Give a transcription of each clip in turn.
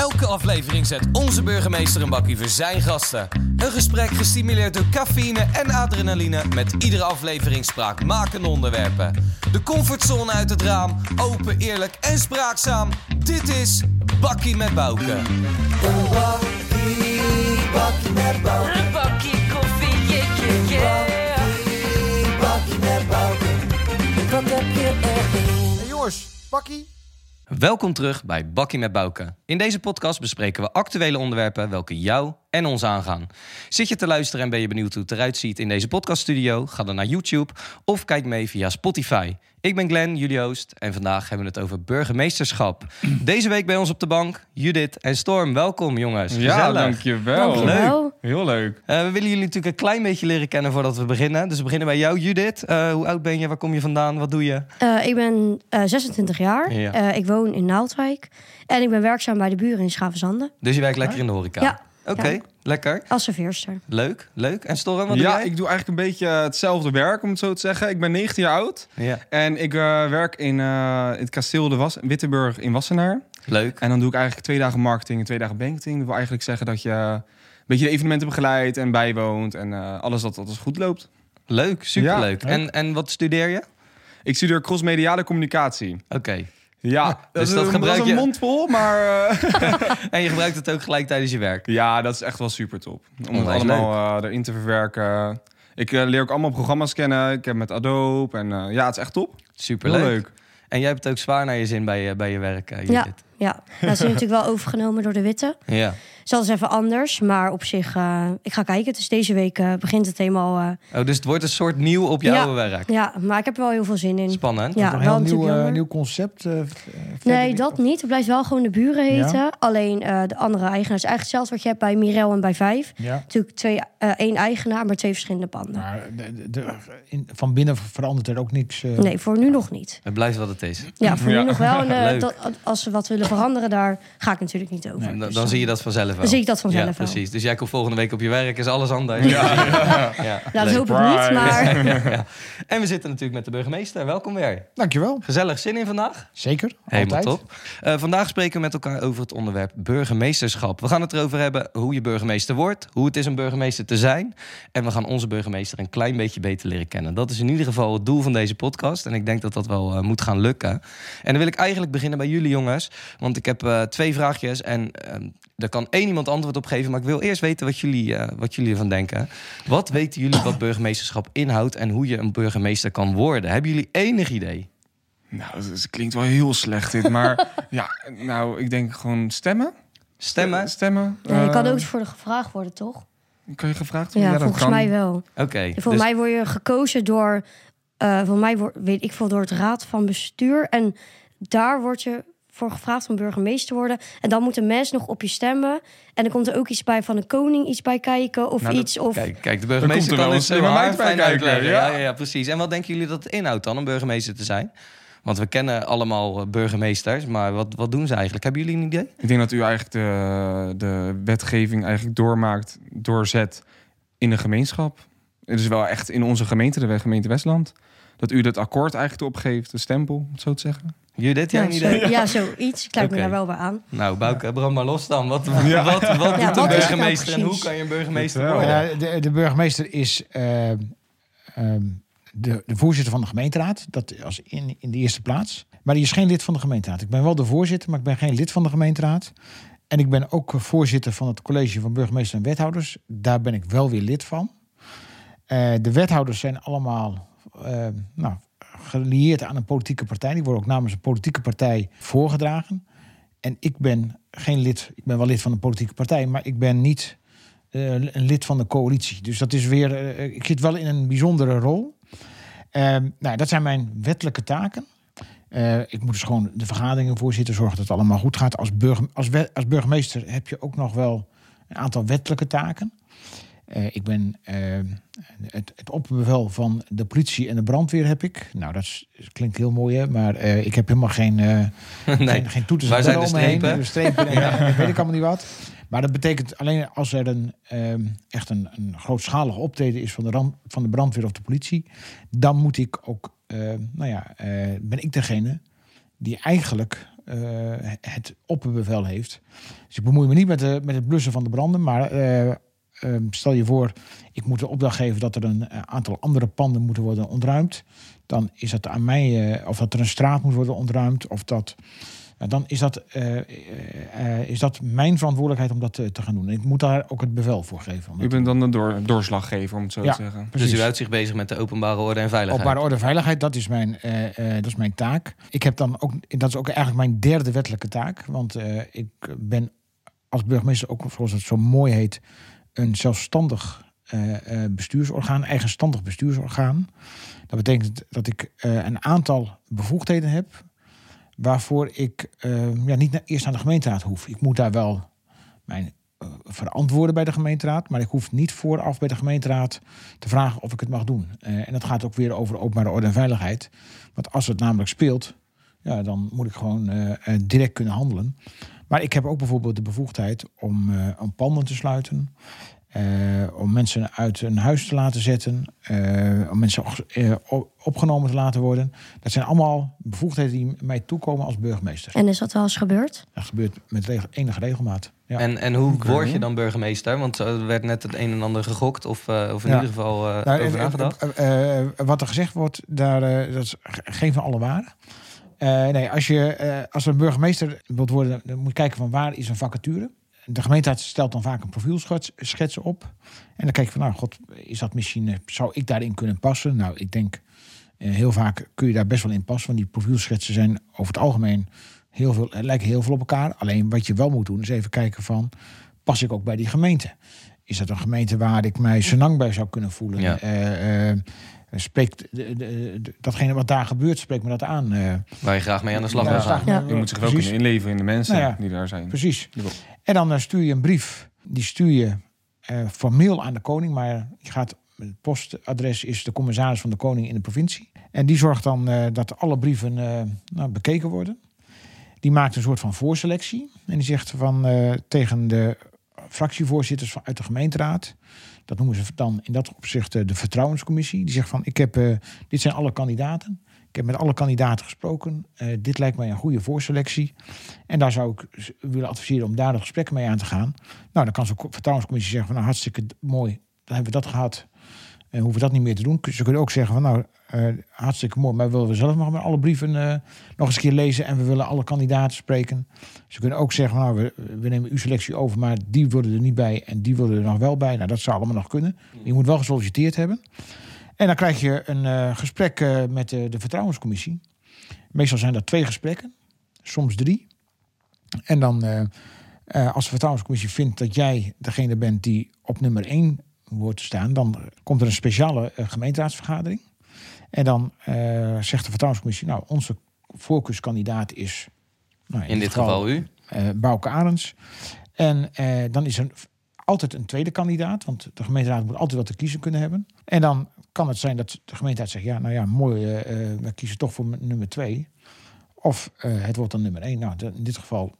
Elke aflevering zet onze burgemeester een bakkie voor zijn gasten. Een gesprek gestimuleerd door cafeïne en adrenaline met iedere aflevering spraakmakende onderwerpen. De comfortzone uit het raam, open, eerlijk en spraakzaam. Dit is Bakkie met Bouke. Een bakkie, bakkie met Bouke. Een bakje koffie, yeah, yeah, yeah. Bakkie met Bouke. Wat heb je erin? Hey jongens, pakkie. Welkom terug bij Bakkie met Bouke. In deze podcast bespreken we actuele onderwerpen welke jou en ons aangaan. Zit je te luisteren en ben je benieuwd hoe het eruit ziet in deze podcaststudio? Ga dan naar YouTube of kijk mee via Spotify. Ik ben Glenn, jullie host, en vandaag hebben we het over burgemeesterschap. Deze week bij ons op de bank Judith en Storm. Welkom jongens. Ja, Gezellig. dankjewel. Dankjewel. Heel leuk. Eh, we willen jullie natuurlijk een klein beetje leren kennen voordat we beginnen. Dus we beginnen bij jou, Judith. Eh, hoe oud ben je? Waar kom je vandaan? Wat doe je? Eh, ik ben eh, 26 jaar. Ja. Eh, ik woon in Naaldwijk. En ik ben werkzaam bij de buren in Schavenzande. Dus je werkt lekker in de horeca? Ja. Oké, Ja. lekker. Als serveerster. Leuk, leuk. En Storm, wat doe Ja, jij? ik doe eigenlijk een beetje hetzelfde werk, om het zo te zeggen. Ik ben 19 jaar oud Ja, en ik eh, werk in, eh, het kasteel de Was Wittenburg in Wassenaar. leuk. En dan doe ik eigenlijk twee dagen marketing en twee dagen banketing. Dat wil eigenlijk zeggen dat je een beetje de evenementen begeleidt en bijwoont en eh, alles dat, dat als goed loopt. Leuk, superleuk. Ja, En, en wat studeer je? Ik studeer crossmediale communicatie. Oké. Ja, dus dat, dat een- gebruik dat is een je- mond vol, maar eh, En je gebruikt het ook gelijk tijdens je werk? ja, dat is echt wel super top. Om het allemaal eh, erin te verwerken. Ik eh, leer ook allemaal programma's kennen. Ik heb met Adobe en eh, ja, het is echt top. Superleuk. Heel leuk. En jij hebt het ook zwaar naar je zin bij je, bij je werk, Ja, ja. Dat is natuurlijk wel overgenomen door de Witte. Ja. Dat is even anders, maar op zich, eh, ik ga kijken. Dus deze week eh, begint het helemaal. eh, Oh, dus het wordt een soort nieuw op jouw Ja. werk. ja, maar ik heb er wel heel veel zin in. Spannend. Ja, een heel nieuw, nieuw concept. Nee, dat niet. Het blijft wel gewoon de buren heten. Ja. Alleen eh, de andere eigenaar is eigenlijk hetzelfde wat je hebt bij Mirel en bij Vijf. Ja. Natuurlijk twee, eh, één eigenaar, maar twee verschillende panden. Maar de, de- de- in, van binnen verandert er ook niks. eh. Nee, voor nu nog niet. Het blijft wat het is. Ja, voor Ja. nu nog wel. En, dat, als ze wat willen veranderen, daar ga ik natuurlijk niet over. Nee. Dan, Dus, dan zie je dat vanzelf wel. Dan zie ik dat vanzelf ja, wel. precies. Dus jij komt volgende week op je werk, is alles anders. Ja, ja. Nou, dat hoop ik niet, maar Ja. En we zitten natuurlijk met de burgemeester. Welkom weer. Dankjewel. Gezellig zin in vandaag? Zeker. Helemaal altijd. top. Eh, vandaag spreken we met elkaar over het onderwerp burgemeesterschap. We gaan het erover hebben hoe je burgemeester wordt, hoe het is om burgemeester te zijn. En we gaan onze burgemeester een klein beetje beter leren kennen. Dat is in ieder geval het doel van deze podcast. En ik denk dat dat wel eh, moet gaan lukken. En dan wil ik eigenlijk beginnen bij jullie jongens. Want ik heb eh, twee vraagjes en eh, daar kan één iemand antwoord op geven. Maar ik wil eerst weten wat jullie, eh, wat jullie ervan denken. Wat weten jullie wat burgemeesterschap inhoudt en hoe je een burgemeester kan worden? Hebben jullie enig idee? Nou, dat is- klinkt wel heel slecht dit, maar ja, nou, ik denk gewoon stemmen. Stemmen? Stemmen. je kan Eh, ook voor de gevraagd worden, toch? Kan je gevraagd Ja, worden? dat volgens kan. mij wel. Oké. Volgens dus- mij word je gekozen door, eh voor mij word, weet ik veel, door het raad van bestuur. En daar word je voor gevraagd om burgemeester te worden. En dan moeten mensen nog op je stemmen. En dan komt er ook iets bij van een koning iets bij kijken of Nou, dat- iets. Of, Kijk, kijk, de Dan burgemeester komt er kan wel een meid bij kijken, uitleggen. Ja. ja. Ja, precies. En wat denken jullie dat het inhoudt dan om burgemeester te zijn? Want we kennen allemaal eh, burgemeesters, maar wat, wat doen ze eigenlijk? Hebben jullie een idee? Ik denk dat u eigenlijk de, de wetgeving eigenlijk doormaakt, doorzet in de gemeenschap. Het is wel echt in onze gemeente, de gemeente Westland. Dat u dat akkoord eigenlijk erop geeft, de stempel, om het zo te zeggen. Judith, jij ja, een idee? zo, ja, zoiets. Ik sluit Oké. me daar wel bij aan. Nou, Bouke, brand maar los dan. Wat, wat, wat, Ja, doet een wat is het nou burgemeester en hoe kan je een burgemeester worden? Ja, de, de burgemeester is eh, ehm, de, de voorzitter van de gemeenteraad. Dat als in, in de eerste plaats. Maar die is geen lid van de gemeenteraad. Ik ben wel de voorzitter, maar ik ben geen lid van de gemeenteraad. En ik ben ook voorzitter van het college van burgemeester en wethouders. Daar ben ik wel weer lid van. Eh, de wethouders zijn allemaal nou, gelieerd aan een politieke partij. Die worden ook namens een politieke partij voorgedragen. En ik ben geen lid, ik ben wel lid van een politieke partij, maar ik ben niet eh, een lid van de coalitie. Dus dat is weer, eh, ik zit wel in een bijzondere rol. Ehm, nou, dat zijn mijn wettelijke taken. Eh, ik moet dus gewoon de vergaderingen voorzitten, zorgen dat het allemaal goed gaat. Als burgemeester heb je ook nog wel een aantal wettelijke taken. Eh, ik ben eh, het, het opbevel van de politie en de brandweer heb ik. Nou, dat, is- dat klinkt heel mooi, hè? maar eh, ik heb helemaal geen, eh Nee. geen, geen toeters Waar zijn de strepen? De strepen en, en weet ik allemaal niet wat. Maar dat betekent alleen als er een, ehm, echt een, een grootschalig optreden is van de, ram, van de brandweer of de politie, dan moet ik ook, eh, nou ja, ben ik degene die eigenlijk het opperbevel heeft. Dus ik bemoei me niet met, de, met het blussen van de branden. Maar eh, stel je voor, ik moet de opdracht geven dat er een eh, aantal andere panden moeten worden ontruimd. Dan is het aan mij, eh, of dat er een straat moet worden ontruimd. Of dat, nou, dan is dat, eh, eh, eh, is dat mijn verantwoordelijkheid om dat te, te gaan doen. En ik moet daar ook het bevel voor geven. dat U bent dan de door, doorslaggever, om het zo Ja. te zeggen. Dus u houdt zich bezig met de openbare orde en veiligheid. Openbare orde en veiligheid, dat is, mijn, eh, eh, dat is mijn taak. Ik heb dan ook, dat is ook eigenlijk mijn derde wettelijke taak. Want eh, ik ben als burgemeester ook, zoals het zo mooi heet, een zelfstandig eh, eh, bestuursorgaan, eigenstandig bestuursorgaan. Dat betekent dat ik eh, een aantal bevoegdheden heb waarvoor ik ja, niet eerst naar de gemeenteraad hoef. Ik moet daar wel mijn verantwoorden bij de gemeenteraad, maar ik hoef niet vooraf bij de gemeenteraad te vragen of ik het mag doen. En dat gaat ook weer over openbare orde en veiligheid. Want als het namelijk speelt, ja, dan moet ik gewoon direct kunnen handelen. Maar ik heb ook bijvoorbeeld de bevoegdheid om, eh, om panden te sluiten. eh, om mensen uit hun huis te laten zetten. eh, om mensen eh, op- opgenomen te laten worden. Dat zijn allemaal bevoegdheden die mij toekomen als burgemeester. En is dat wel eens gebeurd? Dat gebeurt met regel- enige regelmaat. Ja. En, en hoe word je dan burgemeester? Want er werd net het een en ander gegokt. Of, eh, of in Ja. ieder geval eh, Nou, over nagedacht. wat er gezegd wordt, daar, eh, dat is ge- geen van alle waar. Eh, nee, als je eh, als een burgemeester wilt worden, dan moet je kijken van waar is een vacature. De gemeenteraad stelt dan vaak een profielschets op. En dan kijk je van, nou god, is dat misschien, eh, zou ik daarin kunnen passen? Nou, ik denk, heel vaak kun je daar best wel in passen. Want die profielschetsen zijn over het algemeen heel veel, lijken heel veel op elkaar. Alleen wat je wel moet doen, is even kijken van, pas ik ook bij die gemeente? Is dat een gemeente waar ik mij senang bij zou kunnen voelen? Ja. Spreekt de, de- de- datgene wat daar gebeurt, spreekt me dat aan? Eh, Waar je graag mee aan de slag wil gaan. Ja. Je moet zich wel precies. kunnen inleveren in de mensen Nou ja. die daar zijn. Precies. En dan eh, stuur je een brief. Die stuur je eh, formeel aan de koning, maar je gaat, het postadres is de commissaris van de koning in de provincie. En die zorgt dan eh, dat alle brieven eh, nou, bekeken worden. Die maakt een soort van voorselectie. En die zegt van, eh, tegen de fractievoorzitters van, uit de gemeenteraad. Dat noemen ze dan in dat opzicht eh, de vertrouwenscommissie. Die zegt van, ik heb, eh, dit zijn alle kandidaten. Ik heb met alle kandidaten gesproken. Eh, dit lijkt mij een goede voorselectie. En daar zou ik willen adviseren om daar de gesprekken mee aan te gaan. Nou, dan kan zo'n vertrouwenscommissie zeggen van nou hartstikke mooi, dan hebben we dat gehad. En hoeven we dat niet meer te doen. Ze kunnen ook zeggen van nou, hartstikke mooi, maar willen we zelf nog maar alle brieven eh, nog eens een keer lezen en we willen alle kandidaten spreken. Ze kunnen ook zeggen nou, we, we nemen uw selectie over, maar die worden er niet bij en die worden er nog wel bij. Nou, dat zou allemaal nog kunnen. Je moet wel gesolliciteerd hebben. En dan krijg je een eh, gesprek eh, met de, vertrouwenscommissie. Meestal zijn dat twee gesprekken, soms drie. En dan, eh, eh, als de vertrouwenscommissie vindt dat jij degene bent die op nummer één wordt te staan, dan komt er een speciale eh, gemeenteraadsvergadering. En dan eh, zegt de vertrouwenscommissie, nou, onze voorkeurskandidaat is... Nou, In dit geval u. eh Bouke Arends. En eh, dan is er altijd een tweede kandidaat, want de gemeenteraad moet altijd wat te kiezen kunnen hebben. En dan kan het zijn dat de gemeenteraad zegt, ja, nou ja, mooi, we kiezen toch voor nummer twee. Of het wordt dan nummer één. Nou, de- in dit geval,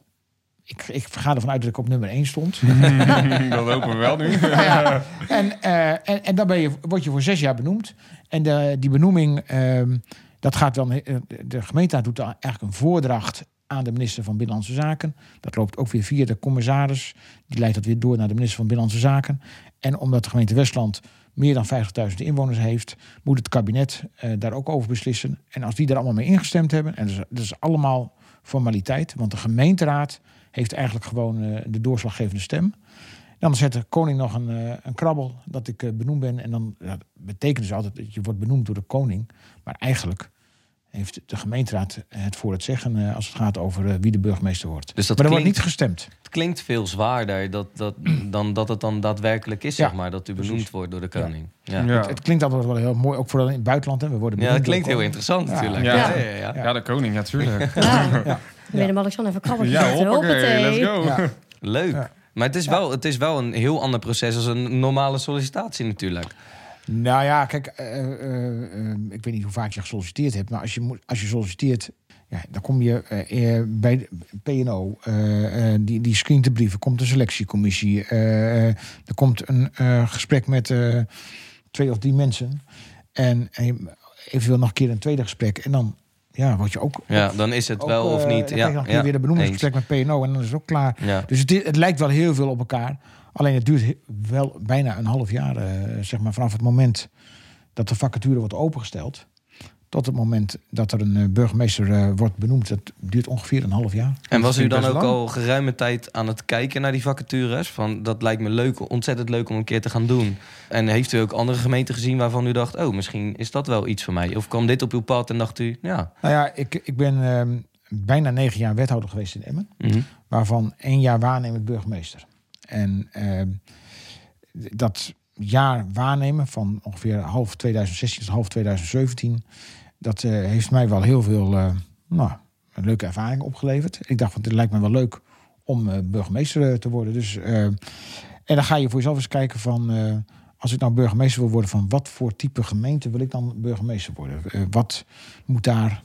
ik, ik ga ervan uit dat ik op nummer één stond. dat hopen we wel nu. Nou ja, en, eh, en, en dan ben je, word je voor zes jaar benoemd. En de, die benoeming, ehm, dat gaat dan. eh, De gemeenteraad doet dan eigenlijk een voordracht aan de minister van Binnenlandse Zaken. Dat loopt ook weer via de commissaris. Die leidt dat weer door naar de minister van Binnenlandse Zaken. En omdat de gemeente Westland meer dan 50.000 inwoners heeft, moet het kabinet eh, daar ook over beslissen. En als die daar allemaal mee ingestemd hebben, en dat is, dat is allemaal formaliteit, want de gemeenteraad heeft eigenlijk gewoon eh, de doorslaggevende stem. Dan zet de koning nog een, eh, een krabbel dat ik eh, benoemd ben. En dan betekent dus altijd dat je wordt benoemd door de koning. Maar eigenlijk heeft de gemeenteraad het voor het zeggen eh, als het gaat over eh, wie de burgemeester wordt. Dus dat maar er wordt niet gestemd. het klinkt veel zwaarder dat, dat, dan dat het dan daadwerkelijk is, Ja, zeg maar. Dat u benoemd precies. wordt door de koning. Ja, Ja. Het, het klinkt altijd wel heel mooi, ook vooral in het buitenland. Hè. We worden ja dat klinkt heel interessant Ja. natuurlijk. Ja. Ja. Ja, ja, Ja, de koning, ja, tuurlijk. Ja. Willem-Alexander even krabbeltje Ja, hoppakee, let's go. Ja. Leuk. Ja. Maar het is, wel, het is wel een heel ander proces als een normale sollicitatie natuurlijk. Nou ja, kijk, eh, eh, eh, ik weet niet hoe vaak je gesolliciteerd hebt, maar als je, als je solliciteert, ja, dan kom je bij PNO, die, die screent de brieven, komt een selectiecommissie, er komt een gesprek met twee of drie mensen en, en eventueel nog een keer een tweede gesprek en dan ja, word je ook... Ja, dan is het ook, wel of niet. Dan Ja, krijg je nog een keer ja, weer de eens. benoemingsgesprek met PNO en dan is het ook klaar. Ja. Dus het, het lijkt wel heel veel op elkaar. Alleen het duurt wel bijna een half jaar, eh, zeg maar, vanaf het moment dat de vacature wordt opengesteld. Tot het moment dat er een eh, burgemeester eh, wordt benoemd. Dat duurt ongeveer een half jaar. En was u dan ook lang. al geruime tijd aan het kijken naar die vacatures? Van dat lijkt me leuk, ontzettend leuk om een keer te gaan doen. En heeft u ook andere gemeenten gezien waarvan u dacht, oh, misschien is dat wel iets voor mij? Of kwam dit op uw pad en dacht u, ja. Nou ja, ik, ik ben ehm, bijna negen jaar wethouder geweest in Emmen. mhm. waarvan één jaar waarnemend burgemeester. En ehm, dat jaar waarnemen van ongeveer half 2016 tot half 2017, dat eh, heeft mij wel heel veel eh, nou, een leuke ervaring opgeleverd. Ik dacht, van, het lijkt me wel leuk om eh, burgemeester te worden. Dus, en dan ga je voor jezelf eens kijken van, als ik nou burgemeester wil worden, van wat voor type gemeente wil ik dan burgemeester worden? Wat moet daar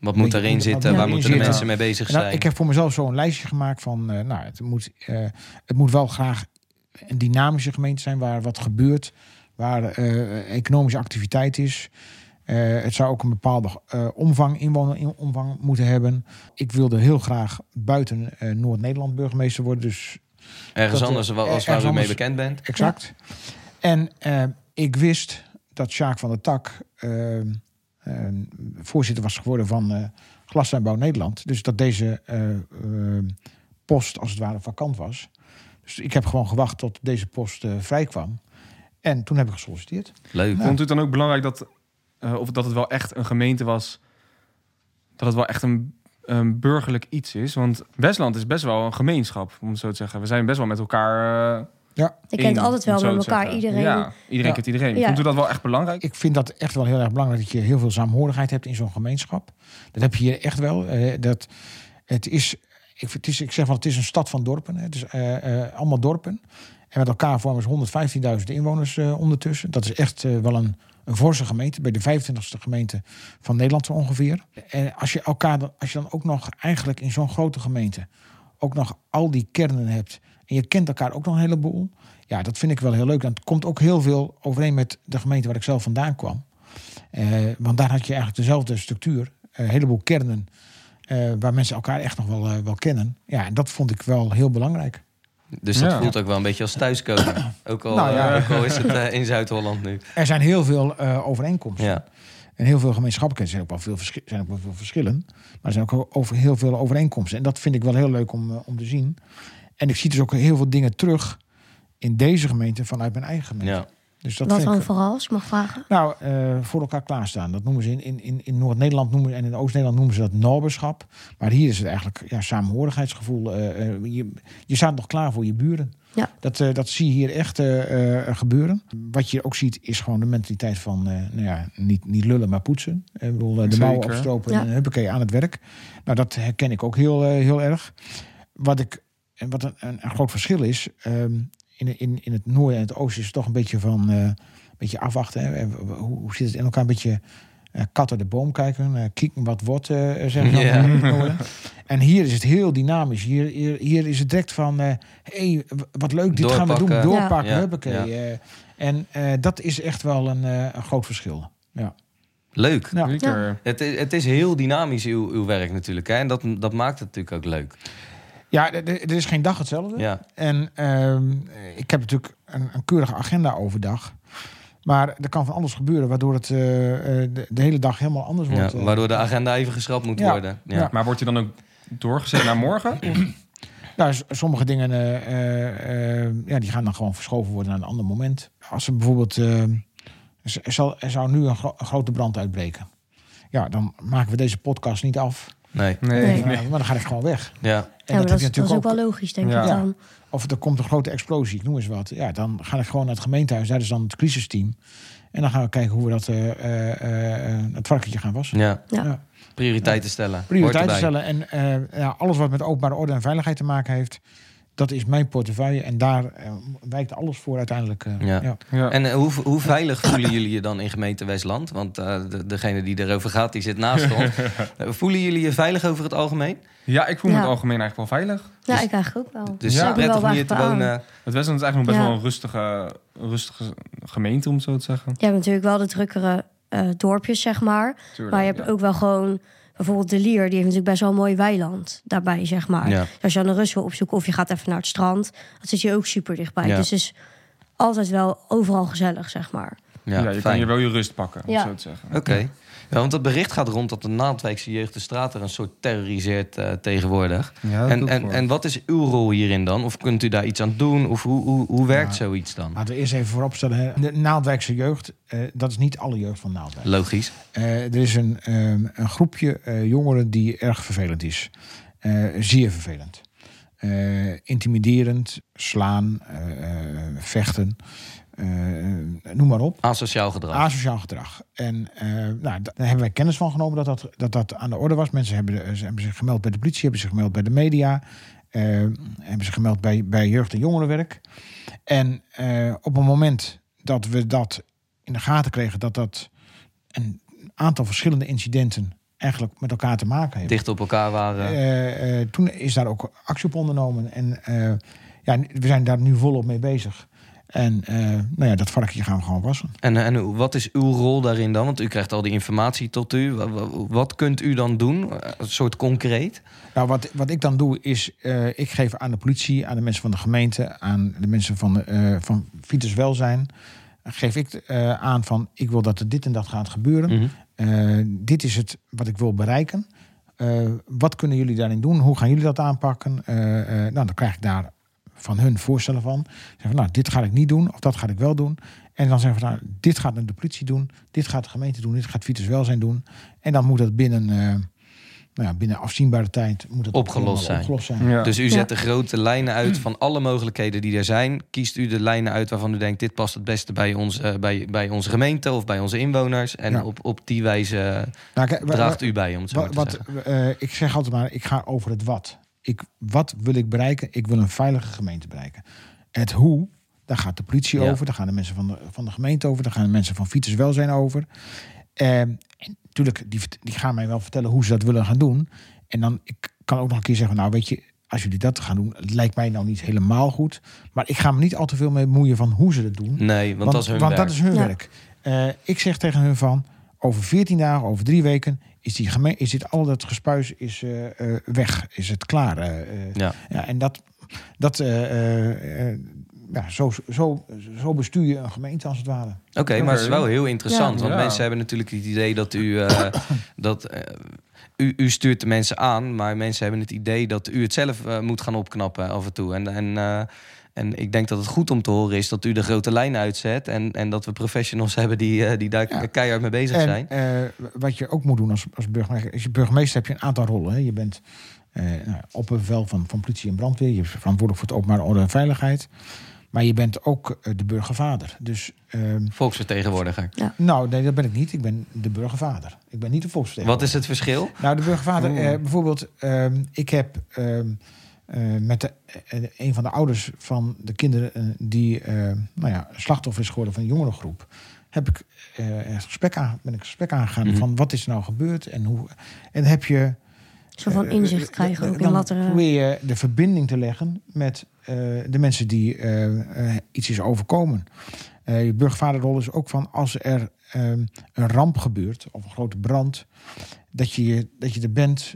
Wat moet erin wat zitten? Waar moeten de mensen mee bezig nou, zijn? ik heb voor mezelf zo een lijstje gemaakt van, eh, nou, het moet, eh, het moet wel graag een dynamische gemeente zijn waar wat gebeurt, waar eh, economische activiteit is. Eh, het zou ook een bepaalde eh, omvang, inwoneromvang moeten hebben. Ik wilde heel graag buiten eh, Noord-Nederland burgemeester worden, dus Ergens dat, anders, als waar u mee bekend bent. exact. En eh, ik wist dat Sjaak van der Tak voorzitter was geworden van eh Glastuinbouw Nederland. Dus dat deze eh, eh, post als het ware vakant was. Dus ik heb gewoon gewacht tot deze post eh, vrij kwam. En toen heb ik gesolliciteerd. Leuk. Ja. Vond u het dan ook belangrijk dat, eh, of dat het wel echt een gemeente was, dat het wel echt een, een burgerlijk iets is? Want Westland is best wel een gemeenschap, om het zo te zeggen. We zijn best wel met elkaar. Eh, Je kent altijd wel met elkaar iedereen. Ja, iedereen Ja. kent iedereen. Ja. Vond u dat wel echt belangrijk? Ik vind dat echt wel heel erg belangrijk dat je heel veel saamhorigheid hebt in zo'n gemeenschap. Dat heb je hier echt wel. Eh, dat, het is, ik, het is, ik zeg wel, het is een stad van dorpen. hè. Het is eh, eh, allemaal dorpen. En met elkaar vormen ze 115.000 inwoners eh, ondertussen. Dat is echt wel een, een forse gemeente. Bij de 25e gemeente van Nederland zo ongeveer. En als je, elkaar, als je dan ook nog eigenlijk in zo'n grote gemeente... ook nog al die kernen hebt... en je kent elkaar ook nog een heleboel... ja, dat vind ik wel heel leuk. En het komt ook heel veel overeen met de gemeente waar ik zelf vandaan kwam. Eh, want daar had je eigenlijk dezelfde structuur. eh, Een heleboel kernen eh, waar mensen elkaar echt nog wel, wel kennen. Ja, en dat vond ik wel heel belangrijk. Dus dat Ja. voelt ook wel een beetje als thuiskomen. Ook al, Nou ja. ook al is het eh, in Zuid-Holland nu. Er zijn heel veel eh, overeenkomsten. Ja. En heel veel gemeenschappelijkheden zijn ook wel veel, verschi- zijn ook wel veel verschillen. Maar er zijn ook over heel veel overeenkomsten. En dat vind ik wel heel leuk om, om te zien. En ik zie dus ook heel veel dingen terug in deze gemeente vanuit mijn eigen gemeente. Ja. Dus dat Wat dan ik, vooral, als ik mag vragen? Nou, eh, voor elkaar klaarstaan. Dat noemen ze in, in, in, in Noord-Nederland noemen, en in Oost-Nederland noemen ze dat noberschap. Maar hier is het eigenlijk ja, samenhorigheidsgevoel. Eh, eh, je, je staat nog klaar voor je buren. Ja. Dat, eh, dat zie je hier echt eh, eh, gebeuren. Wat je ook ziet is gewoon de mentaliteit van eh, nou ja, niet, niet lullen, maar poetsen. Ik bedoel, eh, de mouwen Zeker. opstropen Ja. en huppakee aan het werk. Nou, dat herken ik ook heel, eh, heel erg. Wat, ik, en wat een, een, een groot verschil is... ehm, in, in, in het noorden en het oosten is het toch een beetje van... eh, een beetje afwachten. Hè. Hoe, hoe zit het in elkaar? Een beetje eh, kat uit de boom kijken. eh kieken wat wordt, eh zeggen ze dan Ja. in het noorden. En hier is het heel dynamisch. Hier, hier, hier is het direct van... hé, hey, wat leuk, dit gaan we doen. Doorpakken. Ja. Ja. eh. en eh, dat is echt wel een, eh, een groot verschil. Ja. Leuk. Ja. Het, is, het is heel dynamisch, uw, uw werk natuurlijk. Hè? En dat, dat maakt het natuurlijk ook leuk. Ja, er- is geen dag hetzelfde. Ja. En ehm, ik heb natuurlijk een, een keurige agenda overdag. Maar er kan van alles gebeuren, waardoor het eh, eh, de, de hele dag helemaal anders Ja, wordt. eh. waardoor de agenda even geschrapt moet Ja. worden. Ja. Ja. Maar wordt je dan ook doorgezet naar morgen? Nou, sommige dingen eh, eh, eh, ja, die gaan dan gewoon verschoven worden naar een ander moment. Als er bijvoorbeeld. eh, er, er zal, er zou nu een, gro- een grote brand uitbreken. Ja, dan maken we deze podcast niet af. Nee. Nee. Nee. Maar dan ga ik gewoon weg. Ja. En ja, dat, is- dat is ook ook- wel logisch, denk Ja. ik dan. Of er komt een grote explosie, ik noem eens wat. Ja, dan ga ik gewoon naar het gemeentehuis. Daar is dan het crisisteam. En dan gaan we kijken hoe we dat eh, eh, eh, het varkentje gaan wassen. Ja. Ja. Prioriteiten stellen. Prioriteiten stellen. En eh, ja, alles wat met openbare orde en veiligheid te maken heeft, dat is mijn portefeuille. En daar eh, wijkt alles voor uiteindelijk. eh, Ja. ja. Ja. En eh, hoe, hoe veilig voelen jullie je dan in gemeente Westland? Want eh, de, degene die erover gaat, die zit naast ons. Voelen jullie je veilig over het algemeen? ja, ik voel me Ja. het algemeen eigenlijk wel veilig. Ja, Dus- ik eigenlijk ook wel. Dus Ja. prettig wel om hier te aan. wonen. Het Westland is eigenlijk nog best Ja. wel een rustige, rustige gemeente, om het zo te zeggen. Je hebt natuurlijk wel de drukkere eh, dorpjes, zeg maar. Tuurlijk, Maar je hebt ja. ook wel gewoon bijvoorbeeld de Lier, die heeft natuurlijk best wel een mooi weiland daarbij, zeg maar. Ja. Dus als je aan de rust wil opzoeken of je gaat even naar het strand, dan zit je ook super dichtbij. Ja. Dus het is altijd wel overal gezellig, zeg maar. Ja, Ja, je kan hier wel je rust pakken, om Ja. zo te zeggen. Oké. Ja, want dat bericht gaat rond dat de Naaldwijkse jeugd de straat er een soort terroriseert eh, tegenwoordig. Ja, En, en, voor. en wat is uw rol hierin dan? Of kunt u daar iets aan doen? Of hoe, hoe, hoe werkt Ja. zoiets dan? Laten we eerst even vooropstellen. hè. De Naaldwijkse jeugd, eh, dat is niet alle jeugd van Naaldwijk. Logisch. Eh, er is een, ehm, een groepje jongeren die erg vervelend is. Zeer vervelend. Intimiderend, slaan, vechten, noem maar op. Asociaal gedrag. Asociaal gedrag. En eh, nou, da- daar hebben wij kennis van genomen dat dat, dat dat aan de orde was. Mensen hebben, eh, ze hebben zich gemeld bij de politie, hebben zich gemeld bij de media, eh, hebben zich gemeld bij, bij jeugd- en jongerenwerk. En eh, op het moment dat we dat in de gaten kregen, dat dat een aantal verschillende incidenten eigenlijk met elkaar te maken heeft. Dicht op elkaar waren. Eh, eh, toen is daar ook actie op ondernomen. En eh, ja, we zijn daar nu volop mee bezig. En eh, nou ja, dat varkentje gaan we gewoon wassen. En, en hoe- wat is uw rol daarin dan? Want u krijgt al die informatie tot u. Wa- wa- Wat kunt u dan doen? Eh, Een soort concreet? Nou, wat, wat ik dan doe is, eh, ik geef aan de politie, aan de mensen van de gemeente, aan de mensen van, eh van Vitus Welzijn, geef ik eh, aan van, ik wil dat er dit en dat gaat gebeuren. Mhm. Eh, dit is het wat ik wil bereiken. Eh, wat kunnen jullie daarin doen? Hoe gaan jullie dat aanpakken? Eh, eh, nou, dan krijg ik daar van hun voorstellen van. Zeggen van, nou, dit ga ik niet doen of dat ga ik wel doen. En dan zeggen we, nou, dit gaat de politie doen, dit gaat de gemeente doen, dit gaat Vitus Welzijn doen. En dan moet dat binnen, eh, nou ja, binnen afzienbare tijd moet het Opgelost zijn. Opgelost zijn. Ja. Dus u Ja. zet de grote lijnen uit van alle mogelijkheden die er zijn. Kiest u de lijnen uit waarvan u denkt... dit past het beste bij, ons, eh, bij, bij onze gemeente of bij onze inwoners. En Ja. op, op die wijze Nou, kijk, draagt u bij, om het zo Wat, te wat, zeggen. eh, ik zeg altijd maar, ik ga over het wat. Ik, wat wil ik bereiken? Ik wil een veilige gemeente bereiken. Het hoe, daar gaat de politie Ja. over, daar gaan de mensen van de, van de gemeente over, daar gaan de mensen van Fietsers Welzijn over. Eh, en natuurlijk, die, die gaan mij wel vertellen hoe ze dat willen gaan doen. En dan ik kan ook nog een keer zeggen, nou weet je, als jullie dat gaan doen, het lijkt mij nou niet helemaal goed. Maar ik ga me niet al te veel mee moeien van hoe ze dat doen. Nee, want, dat is hun want werk. dat is hun Ja. werk. Eh, ik zeg tegen hun van, over 14 dagen, over drie weken, is, die geme- is dit al dat gespuis is, eh, eh, weg. Is het klaar. eh, eh. Ja. ja, en dat, dat eh, eh, eh, ja, zo, zo, zo bestuur je een gemeente als het ware. Oké, maar het is wel heel interessant. Ja. Want Ja. mensen hebben natuurlijk het idee dat u... eh, dat, u, u stuurt de mensen aan, maar mensen hebben het idee dat u het zelf moet gaan opknappen af en toe. En, en, eh, en ik denk dat het goed om te horen is dat u de grote lijn uitzet. En, en dat we professionals hebben die, eh, die daar Ja. keihard mee bezig zijn. En eh, wat je ook moet doen als, als burgemeester, als je burgemeester heb je een aantal rollen. Hè. Je bent eh nou, opperbevel van, van politie en brandweer. Je bent verantwoordelijk voor het openbare orde en veiligheid. Maar je bent ook de burgervader. Dus, ehm, Volksvertegenwoordiger. nou, nee, dat ben ik niet. Ik ben de burgervader. Ik ben niet de volksvertegenwoordiger. Wat is het verschil? Nou, de burgervader, eh, bijvoorbeeld, ehm, ik heb eh, met de, eh, een van de ouders van de kinderen eh, die eh, nou ja, slachtoffer is geworden van een jongerengroep, heb ik eh, het gesprek aan, ben ik het gesprek aangegaan Mhm. van wat is er nou gebeurd en hoe. En dan heb je. Zo van inzicht krijgen ook in dan er... eh, probeer je de verbinding te leggen met eh, de mensen die iets is overkomen. Eh, je burgervaderrol is ook van als er ehm, een ramp gebeurt of een grote brand, dat je, dat je er bent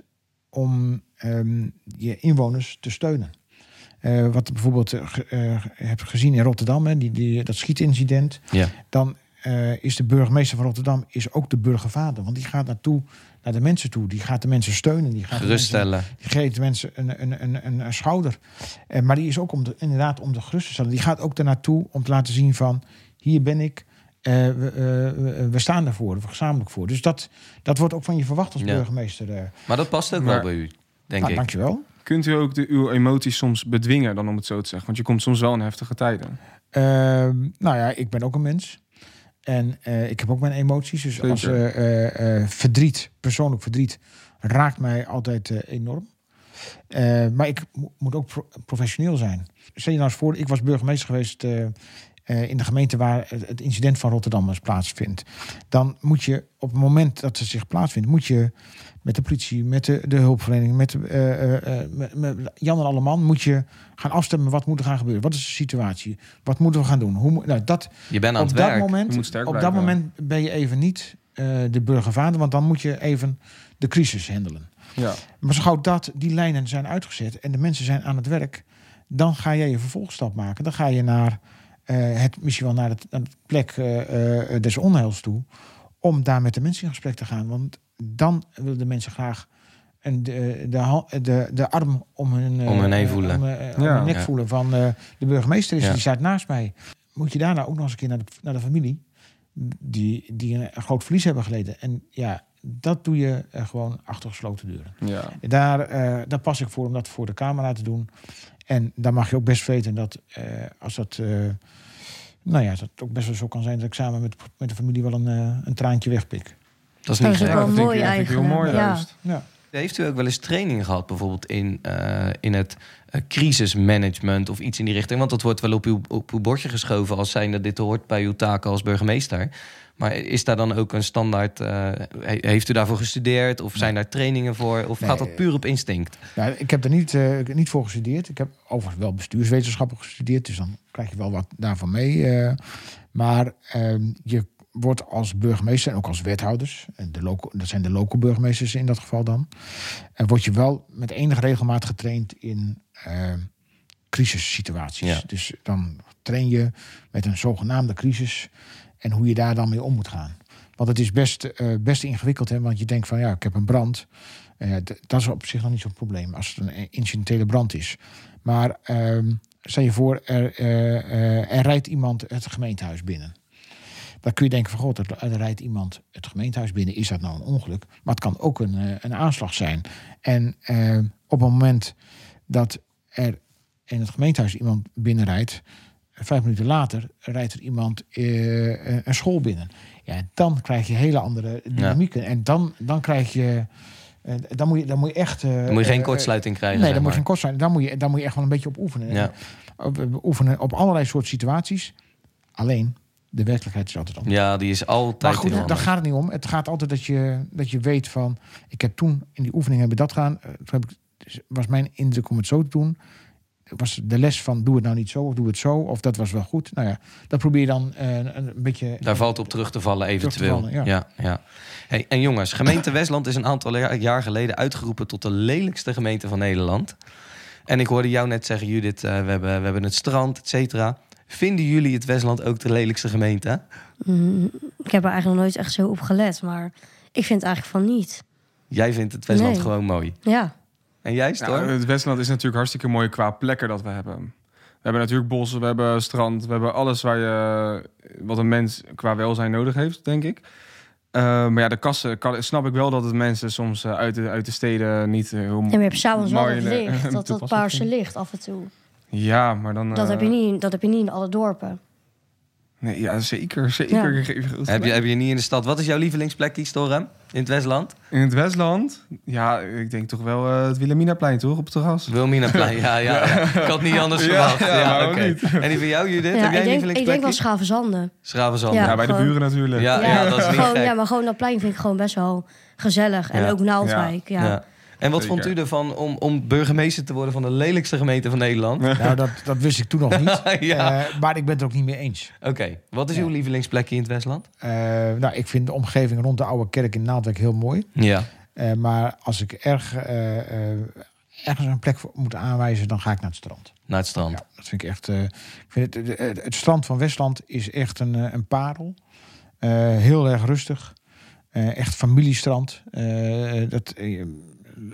om ehm, je inwoners te steunen. Eh, wat ik bijvoorbeeld eh, heb gezien in Rotterdam, hè, die, die, dat schietincident, Ja. dan is de burgemeester van Rotterdam is ook de burgervader. Want die gaat naartoe, naar de mensen toe. Die gaat de mensen steunen. Die gaat de mensen- Geruststellen. die geeft mensen een, een, een, een, schouder. Maar die is ook om de, inderdaad om de gerust te stellen. Die gaat ook naartoe om te laten zien van... hier ben ik, we, we, staan daarvoor, we gezamenlijk voor. Dus dat, dat wordt ook van je verwacht als Ja. burgemeester. Maar dat past ook Maar- wel bij u, denk nou, ik. dankjewel. Kunt u ook de, uw emoties soms bedwingen, dan om het zo te zeggen? Want je komt soms wel in heftige tijden. Ehm, nou ja, ik ben ook een mens. En eh, ik heb ook mijn emoties. Dus Zeker. als eh, eh, eh, verdriet, persoonlijk verdriet, raakt mij altijd enorm. Eh, maar ik mo- moet ook pro- professioneel zijn. Stel je nou eens voor, ik was burgemeester geweest eh, in de gemeente waar het, incident van Rotterdam eens plaatsvindt. Dan moet je op het moment dat het zich plaatsvindt, moet je met de politie, met de, de hulpverlening, met, eh, eh, eh, met, met Jan en Alleman, moet je gaan afstemmen wat moet er gaan gebeuren. Wat is de situatie? Wat moeten we gaan doen? Hoe, nou, dat, Je bent aan op het dat werk. moment, Je moet sterk op dat moment ben je even niet eh, de burgervader, want dan moet je even de crisis handelen. Ja. Maar zo gauw dat, die lijnen zijn uitgezet en de mensen zijn aan het werk, dan ga jij je vervolgstap maken. Dan ga je naar het, misschien wel naar het, naar het plek eh, eh, des onheils toe, om daar met de mensen in gesprek te gaan. Want dan willen de mensen graag en de, de, de, de arm om hun, eh, Om hun heen eh, voelen. om, eh, om Ja. hun nek Ja. voelen van eh, de burgemeester is, Ja. die staat naast mij. Moet je daarna ook nog eens een keer naar de, naar de familie, die, die een, groot verlies hebben geleden. En ja, dat doe je eh, gewoon achter gesloten deuren. Ja. Daar, eh, daar pas ik voor om dat voor de camera te doen. En dan mag je ook best weten dat eh, als dat. eh, nou ja, dat het ook best wel zo kan zijn dat ik samen met, met de familie wel een, eh, een traantje wegpik. Dat is Dat niet is gek. wel dat mooi ik, dat ik heel eigenlijk. mooi Ja. juist. Ja. Heeft u ook wel eens training gehad, bijvoorbeeld in, eh, in het eh, crisismanagement of iets in die richting? Want dat wordt wel op uw, op uw bordje geschoven als zijnde dit hoort bij uw taken als burgemeester. Maar is daar dan ook een standaard? eh, he- heeft u daarvoor gestudeerd of zijn daar trainingen voor? Of Nee. gaat dat puur op instinct? Ja, ik heb er niet, eh, niet voor gestudeerd. Ik heb overigens wel bestuurswetenschappen gestudeerd, dus dan krijg je wel wat daarvan mee. eh. maar ehm, je wordt als burgemeester en ook als wethouders, en de dat zijn de local burgemeesters in dat geval dan, en word je wel met enige regelmaat getraind in eh, crisissituaties. Ja. Dus dan train je met een zogenaamde crisis en hoe je daar dan mee om moet gaan. Want het is best, eh, best ingewikkeld, hè? want je denkt van ja, ik heb een brand. Eh, dat is op zich nog niet zo'n probleem als het een incidentele brand is. Maar ehm, stel je voor, er, eh, er rijdt iemand het gemeentehuis binnen. Dan kun je denken van god, er, rijdt iemand het gemeentehuis binnen. Is dat nou een ongeluk? Maar het kan ook een, een aanslag zijn. En op het moment dat er in het gemeentehuis iemand binnenrijdt, vijf minuten later rijdt er iemand eh, een school binnen. Ja, dan krijg je hele andere dynamieken. En dan, dan krijg je. eh, dan, moet je, dan moet je echt. eh, Dan moet je geen eh, kortsluiting krijgen. Nee, dan moet je geen kort zijn. Dan moet, je, dan moet je echt wel een beetje op oefenen. Ja. Op, oefenen op allerlei soorten situaties. Alleen, de werkelijkheid is altijd anders. Ja, die is altijd. Maar goed, daar gaat het niet om. Het gaat altijd dat je, dat je weet van... Ik heb toen in die oefening hebben dat gedaan. Eh, Toen heb ik, dus was mijn indruk om het zo te doen. Was de les van doe het nou niet zo of doe het zo. Of dat was wel goed. Nou ja, dat probeer je dan eh, een, een beetje... Daar valt op terug te vallen, te eventueel. vallen, ja. ja. Ja, Hey, en jongens, gemeente Westland is een aantal jaar- geleden uitgeroepen tot de lelijkste gemeente van Nederland. En ik hoorde jou net zeggen, Judith, eh, we, hebben, we hebben het strand, et cetera. Vinden jullie het Westland ook de lelijkste gemeente? Mm, ik heb er eigenlijk nog nooit echt zo op gelet, maar ik vind eigenlijk van niet. Jij vindt het Westland Nee. gewoon mooi. Ja, En jij, Ja, het Westland is natuurlijk hartstikke mooi qua plekken dat we hebben. We hebben natuurlijk bossen, we hebben strand, we hebben alles waar je, wat een mens qua welzijn nodig heeft, denk ik. Eh, maar ja, de kassen kan, snap ik wel dat het mensen soms eh, uit, de, uit de steden niet eh, heel en je hebt s'avonds wel mooi het eh, licht, dat, dat paarse licht af en toe. Ja, maar dan... Dat, eh, heb je niet, dat heb je niet in alle dorpen. Nee, ja, zeker. Zeker. Ja. Ik geef je goed heb, je, heb je niet in de stad? Wat is jouw lievelingsplekje, Storm? In het Westland? In het Westland? Ja, ik denk toch wel eh, het Wilhelminaplein, toch? Op het terras. Wilminaplein, ja, ja, ja. Ik had niet anders verwacht. ja, oké. En die van jou, Judith? Ja, heb jij ik, een denk, ik denk wel Schavenzanden. Schravenzand. Ja. Ja, bij de buren natuurlijk. Ja, ja, dat is niet gewoon, gek. ja, maar gewoon dat plein vind ik gewoon best wel gezellig. En Ja. ook Naaldwijk, ja. En wat Zeker. vond u ervan om, om burgemeester te worden van de lelijkste gemeente van Nederland? Nou, dat, dat wist ik toen nog niet. Ja. Eh, maar ik ben het er ook niet mee eens. Oké, wat is Ja. uw lievelingsplekje in het Westland? Eh, nou, ik vind de omgeving rond de oude kerk in Naaldwijk heel mooi. Ja. Eh, maar als ik erg, eh, eh, ergens een plek voor moet aanwijzen, dan ga ik naar het strand. Naar het strand. Ja, dat vind ik echt. eh, ik vind het, het, het strand van Westland is echt een, een parel. Eh, heel erg rustig. Eh, echt familiestrand. Eh, dat,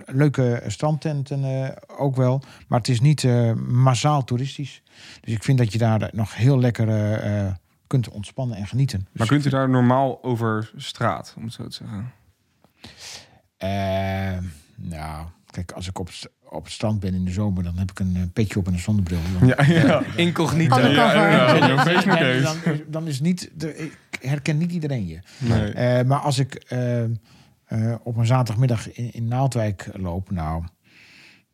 leuke strandtenten eh, ook wel. Maar het is niet eh, massaal toeristisch. Dus ik vind dat je daar nog heel lekker eh, kunt ontspannen en genieten. Maar Dus kunt u daar normaal over straat, om het zo te zeggen? Nou, kijk, als ik op, op het strand ben in de zomer, dan heb ik een petje op en een zonnebril. Dan, Ja, ja. Incognito. Undercover. Ja, ja, ja. dan, dan, is. niet. De, ik herken niet iedereen je. Nee. Eh, maar als ik eh, op een zaterdagmiddag in, in Naaldwijk loop, nou,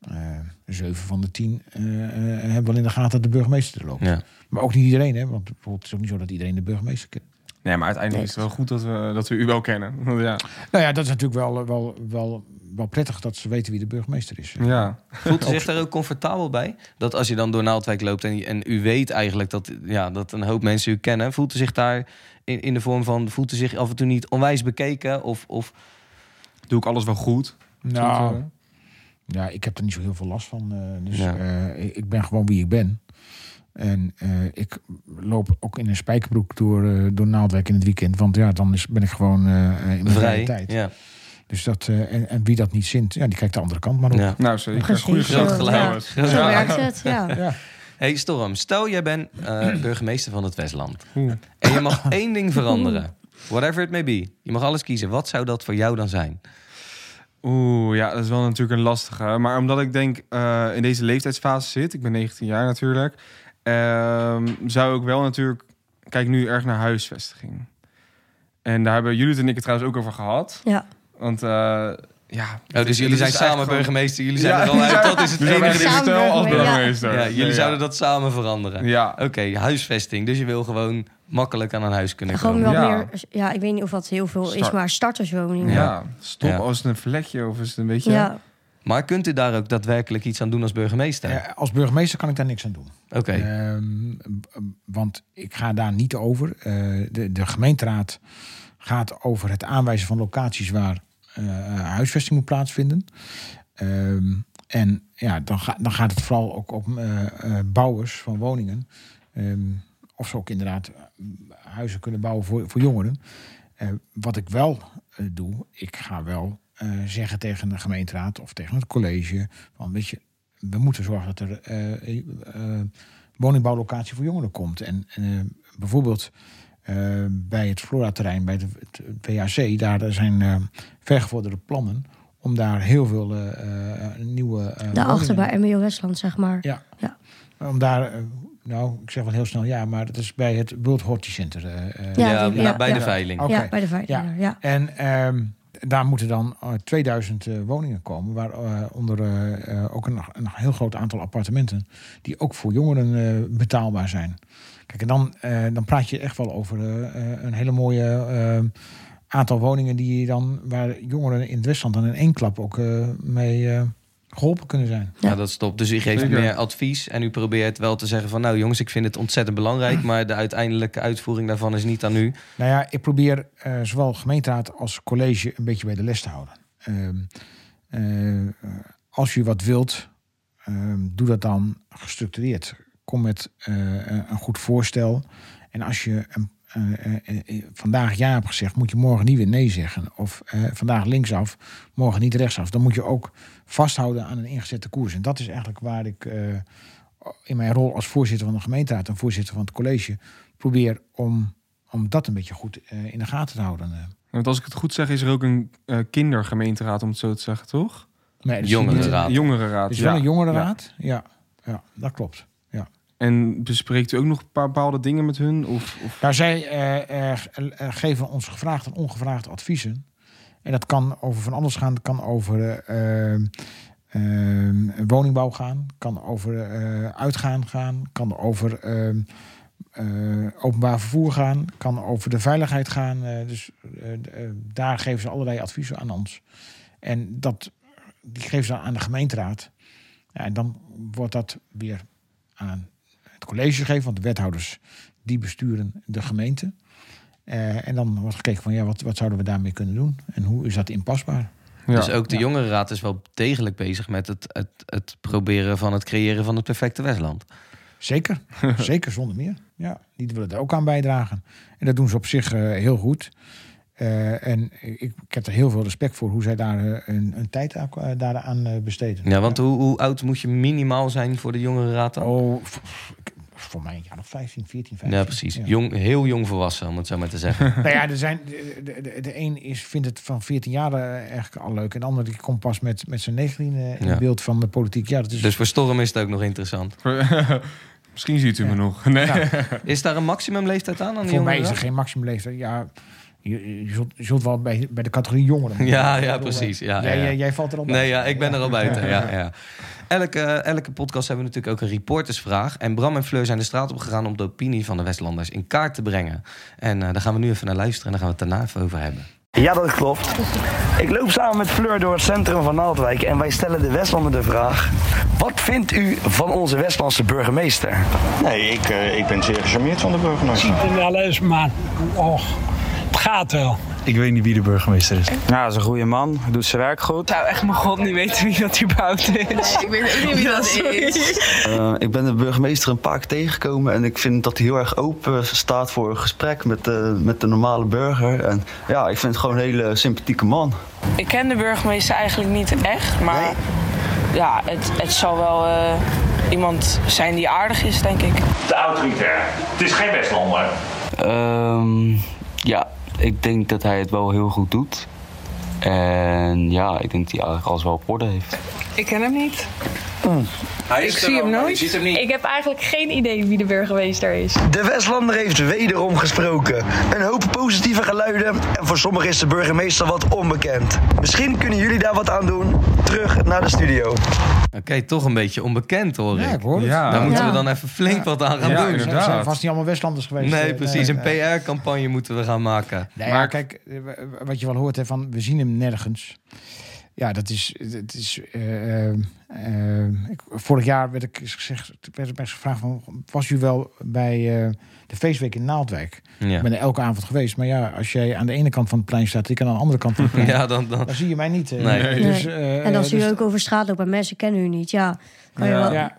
eh zeven van de tien eh, hebben wel in de gaten dat de burgemeester er loopt. Ja. Maar ook niet iedereen, hè? Want bijvoorbeeld, het is ook niet zo dat iedereen de burgemeester kent. nee, maar uiteindelijk is het wel goed dat we, dat we u wel kennen. Want ja. Nou ja, dat is natuurlijk wel, wel, wel, wel prettig dat ze weten wie de burgemeester is. ja. Voelt u zich daar ook comfortabel bij? Dat als je dan door Naaldwijk loopt en, en u weet eigenlijk dat, ja, dat een hoop mensen u kennen, voelt u zich daar in, in de vorm van, voelt u zich af en toe niet onwijs bekeken? Of, of Doe ik alles wel goed? Nou, ja, ik heb er niet zo heel veel last van. eh, dus Ja. eh, ik, ben gewoon wie ik ben. En eh, ik loop ook in een spijkerbroek door, eh, door Naaldwijk in het weekend. Want ja, dan is, ben ik gewoon eh, in mijn vrije Vrij. tijd. Ja. Dus dat, eh, en, en wie dat niet zint, ja, die kijkt de andere kant maar op. Ja. Nou, zeker. Precies, Goeie zo, ja. werkt het, ja. Hey Storm, stel jij bent eh, burgemeester van het Westland. En je mag één ding veranderen. Whatever it may be. Je mag alles kiezen. Wat zou dat voor jou dan zijn? Oeh, ja, dat is wel natuurlijk een lastige. Maar omdat ik denk eh, in deze leeftijdsfase zit, ik ben 19 jaar natuurlijk, ehm, zou ik wel natuurlijk, kijk nu erg naar huisvestiging. En daar hebben jullie het en ik het trouwens ook over gehad. Ja. Want eh, ja. Oh, dus jullie zijn samen burgemeester. Jullie zijn Ja, er al uit. Dat is het enige. stel als burgemeester. Ja, jullie Nee, zouden dat samen veranderen. Ja, Oké, huisvesting. Dus je wil gewoon makkelijk aan een huis kunnen Gewoon komen. wat Ja. meer, ja, ik weet niet of dat heel veel is, maar starterswoningen. ja. Stop Ja. als het een vlekje of is het een beetje... Ja. Maar kunt u daar ook daadwerkelijk iets aan doen als burgemeester? Eh, als burgemeester kan ik daar niks aan doen. Oké. Ehm, want ik ga daar niet over. Eh, de, de gemeenteraad gaat over het aanwijzen van locaties waar eh, huisvesting moet plaatsvinden. Ehm, en ja, dan, ga, dan gaat het vooral ook om eh, eh, bouwers van woningen. Ehm, of ze ook inderdaad eh, huizen kunnen bouwen voor, voor jongeren. Eh, wat ik wel eh, doe, ik ga wel zeggen tegen de gemeenteraad of tegen het college: van weet je, we moeten zorgen dat er woningbouwlocatie voor jongeren komt. En, en, bijvoorbeeld bij het Flora-terrein, bij de, het, WAC, daar zijn vergevorderde plannen om daar heel veel nieuwe. Daarachter bij MBO Westland, zeg maar. Ja. Ja. Om daar, nou, ik zeg wel heel snel ja, maar dat is bij het World Horti Center. eh, eh, Ja, Ja, die- na- ja, bij ja. de veiling. Oké. Ja, bij de veiling. Ja. En ehm, daar moeten dan eh, 2000 eh, woningen komen, waaronder eh eh, ook een, een heel groot aantal appartementen, die ook voor jongeren eh, betaalbaar zijn. Kijk, en dan, eh, dan praat je echt wel over een hele mooie aantal woningen die dan, waar jongeren in het Westland dan in één klap ook eh, mee eh, geholpen kunnen zijn. Ja, dat stopt. Dus u geeft Zeker. meer advies en u probeert wel te zeggen van... nou jongens, ik vind het ontzettend belangrijk... maar de uiteindelijke uitvoering daarvan is niet aan u. Nou ja, ik probeer eh, zowel gemeenteraad als college een beetje bij de les te houden. Ehm, eh, als je wat wilt, ehm, doe dat dan gestructureerd. Kom met eh, een goed voorstel. En als je een, vandaag ja hebt gezegd, moet je morgen niet weer nee zeggen. Of eh, vandaag linksaf, morgen niet rechtsaf. Dan moet je ook vasthouden aan een ingezette koers. En dat is eigenlijk waar ik eh, in mijn rol als voorzitter van de gemeenteraad en voorzitter van het college probeer om, om dat een beetje goed eh, in de gaten te houden. eh. Want als ik het goed zeg, is er ook een eh, kindergemeenteraad, om het zo te zeggen, toch? Nee, is Jongerenraad. Jongerenraad. Het is wel ja. een jongerenraad. Ja. Ja. dat klopt. Ja. En bespreekt u ook nog een paar bepaalde dingen met hun? Of, of... Nou, zij geven ons gevraagd en ongevraagd adviezen. En dat kan over van alles gaan. Het kan over eh, eh, woningbouw gaan. Kan over eh, uitgaan gaan. Kan over eh, eh, openbaar vervoer gaan. Kan over de veiligheid gaan. Eh, dus eh, eh, daar geven ze allerlei adviezen aan ons. En dat, die geven ze aan de gemeenteraad. Ja, en dan wordt dat weer aan het college gegeven. Want de wethouders die besturen de gemeente. Eh, en dan wordt gekeken van ja, wat, wat zouden we daarmee kunnen doen? En hoe is dat inpasbaar? Ja. Dus ook de Ja. jongerenraad is wel degelijk bezig... met het, het, het proberen van het creëren van het perfecte Westland. Zeker, zeker zonder meer. Ja, die willen er ook aan bijdragen. En dat doen ze op zich eh, heel goed. Eh, en ik, ik heb er heel veel respect voor hoe zij daar een, een tijd aan, daaraan besteden. Ja, want Hoe, hoe oud moet je minimaal zijn voor de jongerenraad dan? Oh, ik- voor mij een jaar of 15, 14, 15. ja, precies. Ja. Jong, heel jong volwassen, om het zo maar te zeggen. Nou ja, er zijn, de, de, de, de een is, vindt het van 14 jaar eh, eigenlijk al leuk. En de ander die komt pas met, met zijn 19 eh, in Ja. beeld van de politiek. Ja, dat is, dus voor Storm is het ook nog interessant. Misschien ziet u me nog. Nee. Ja. Is daar een maximumleeftijd aan? aan die voor mij is er geen maximumleeftijd. Ja, je, je, zult, je zult wel bij, bij de categorie jongeren. Ja, ja, precies. Ja, jij, ja. jij- jij valt er al bij. Nee, ja, ik ben er al buiten. Ja, ja. Elke, elke podcast hebben we natuurlijk ook een reportersvraag. En Bram en Fleur zijn de straat op gegaan om de opinie van de Westlanders in kaart te brengen. En eh, daar gaan we nu even naar luisteren en daar gaan we het daarna even over hebben. Ja, dat klopt. Ik loop samen met Fleur door het centrum van Naaldwijk en wij stellen de Westlander de vraag: Wat vindt u van onze Westlandse burgemeester? Nee, ik, eh, ik ben zeer gecharmeerd van de burgemeester. er wel eens, maar och, het gaat wel. Ik weet niet wie de burgemeester is. Ja, dat is een goede man. Hij doet zijn werk goed. zou echt mijn god niet weten wie dat überhaupt is. ik weet ook niet wie dat is. Eh, ik ben de burgemeester een paar keer tegengekomen en ik vind dat hij heel erg open staat voor een gesprek met de, met de normale burger. En ja, ik vind het gewoon een hele sympathieke man. Ik ken de burgemeester eigenlijk niet echt, maar ja, het, het zal wel eh, iemand zijn die aardig is, denk ik. Te autoritair. Het is geen Westlander. Ehm, ja, ik denk dat hij het wel heel goed doet. En ja, ik denk dat hij eigenlijk alles wel op orde heeft. Ik ken hem niet. Hij Ik zie hem nooit. ziet hem niet. Ik heb eigenlijk geen idee wie de burgemeester is. De Westlander heeft wederom gesproken. Een hoop positieve geluiden en voor sommigen is de burgemeester wat onbekend. Misschien kunnen jullie daar wat aan doen. Terug naar de studio. Oké, toch een beetje onbekend hoor Ja, ik. ik hoor het. Ja. Daar moeten Ja. we dan even flink wat aan gaan Ja, doen. inderdaad. Ze zijn vast niet allemaal Westlanders geweest. Nee, eh, precies. Een nee. PR-campagne moeten we gaan maken. Nee, ja, Maar- kijk, eh, wat je wel hoort, hè, van we zien hem nergens. Ja, dat is. Het is eh, ik, vorig jaar werd ik eens gezegd, werd ik gevraagd van, was u wel bij eh, de feestweek in Naaldwijk? Ja, Ik ben er elke avond geweest, maar ja, als jij aan de ene kant van het plein staat, ik aan de andere kant van het plein, ja dan, dan, dan zie je mij niet. eh. Nee. Dus, eh, En als u dus- ook over straat loopt en mensen kennen u niet, ja, kan je Ja. wel... Ja,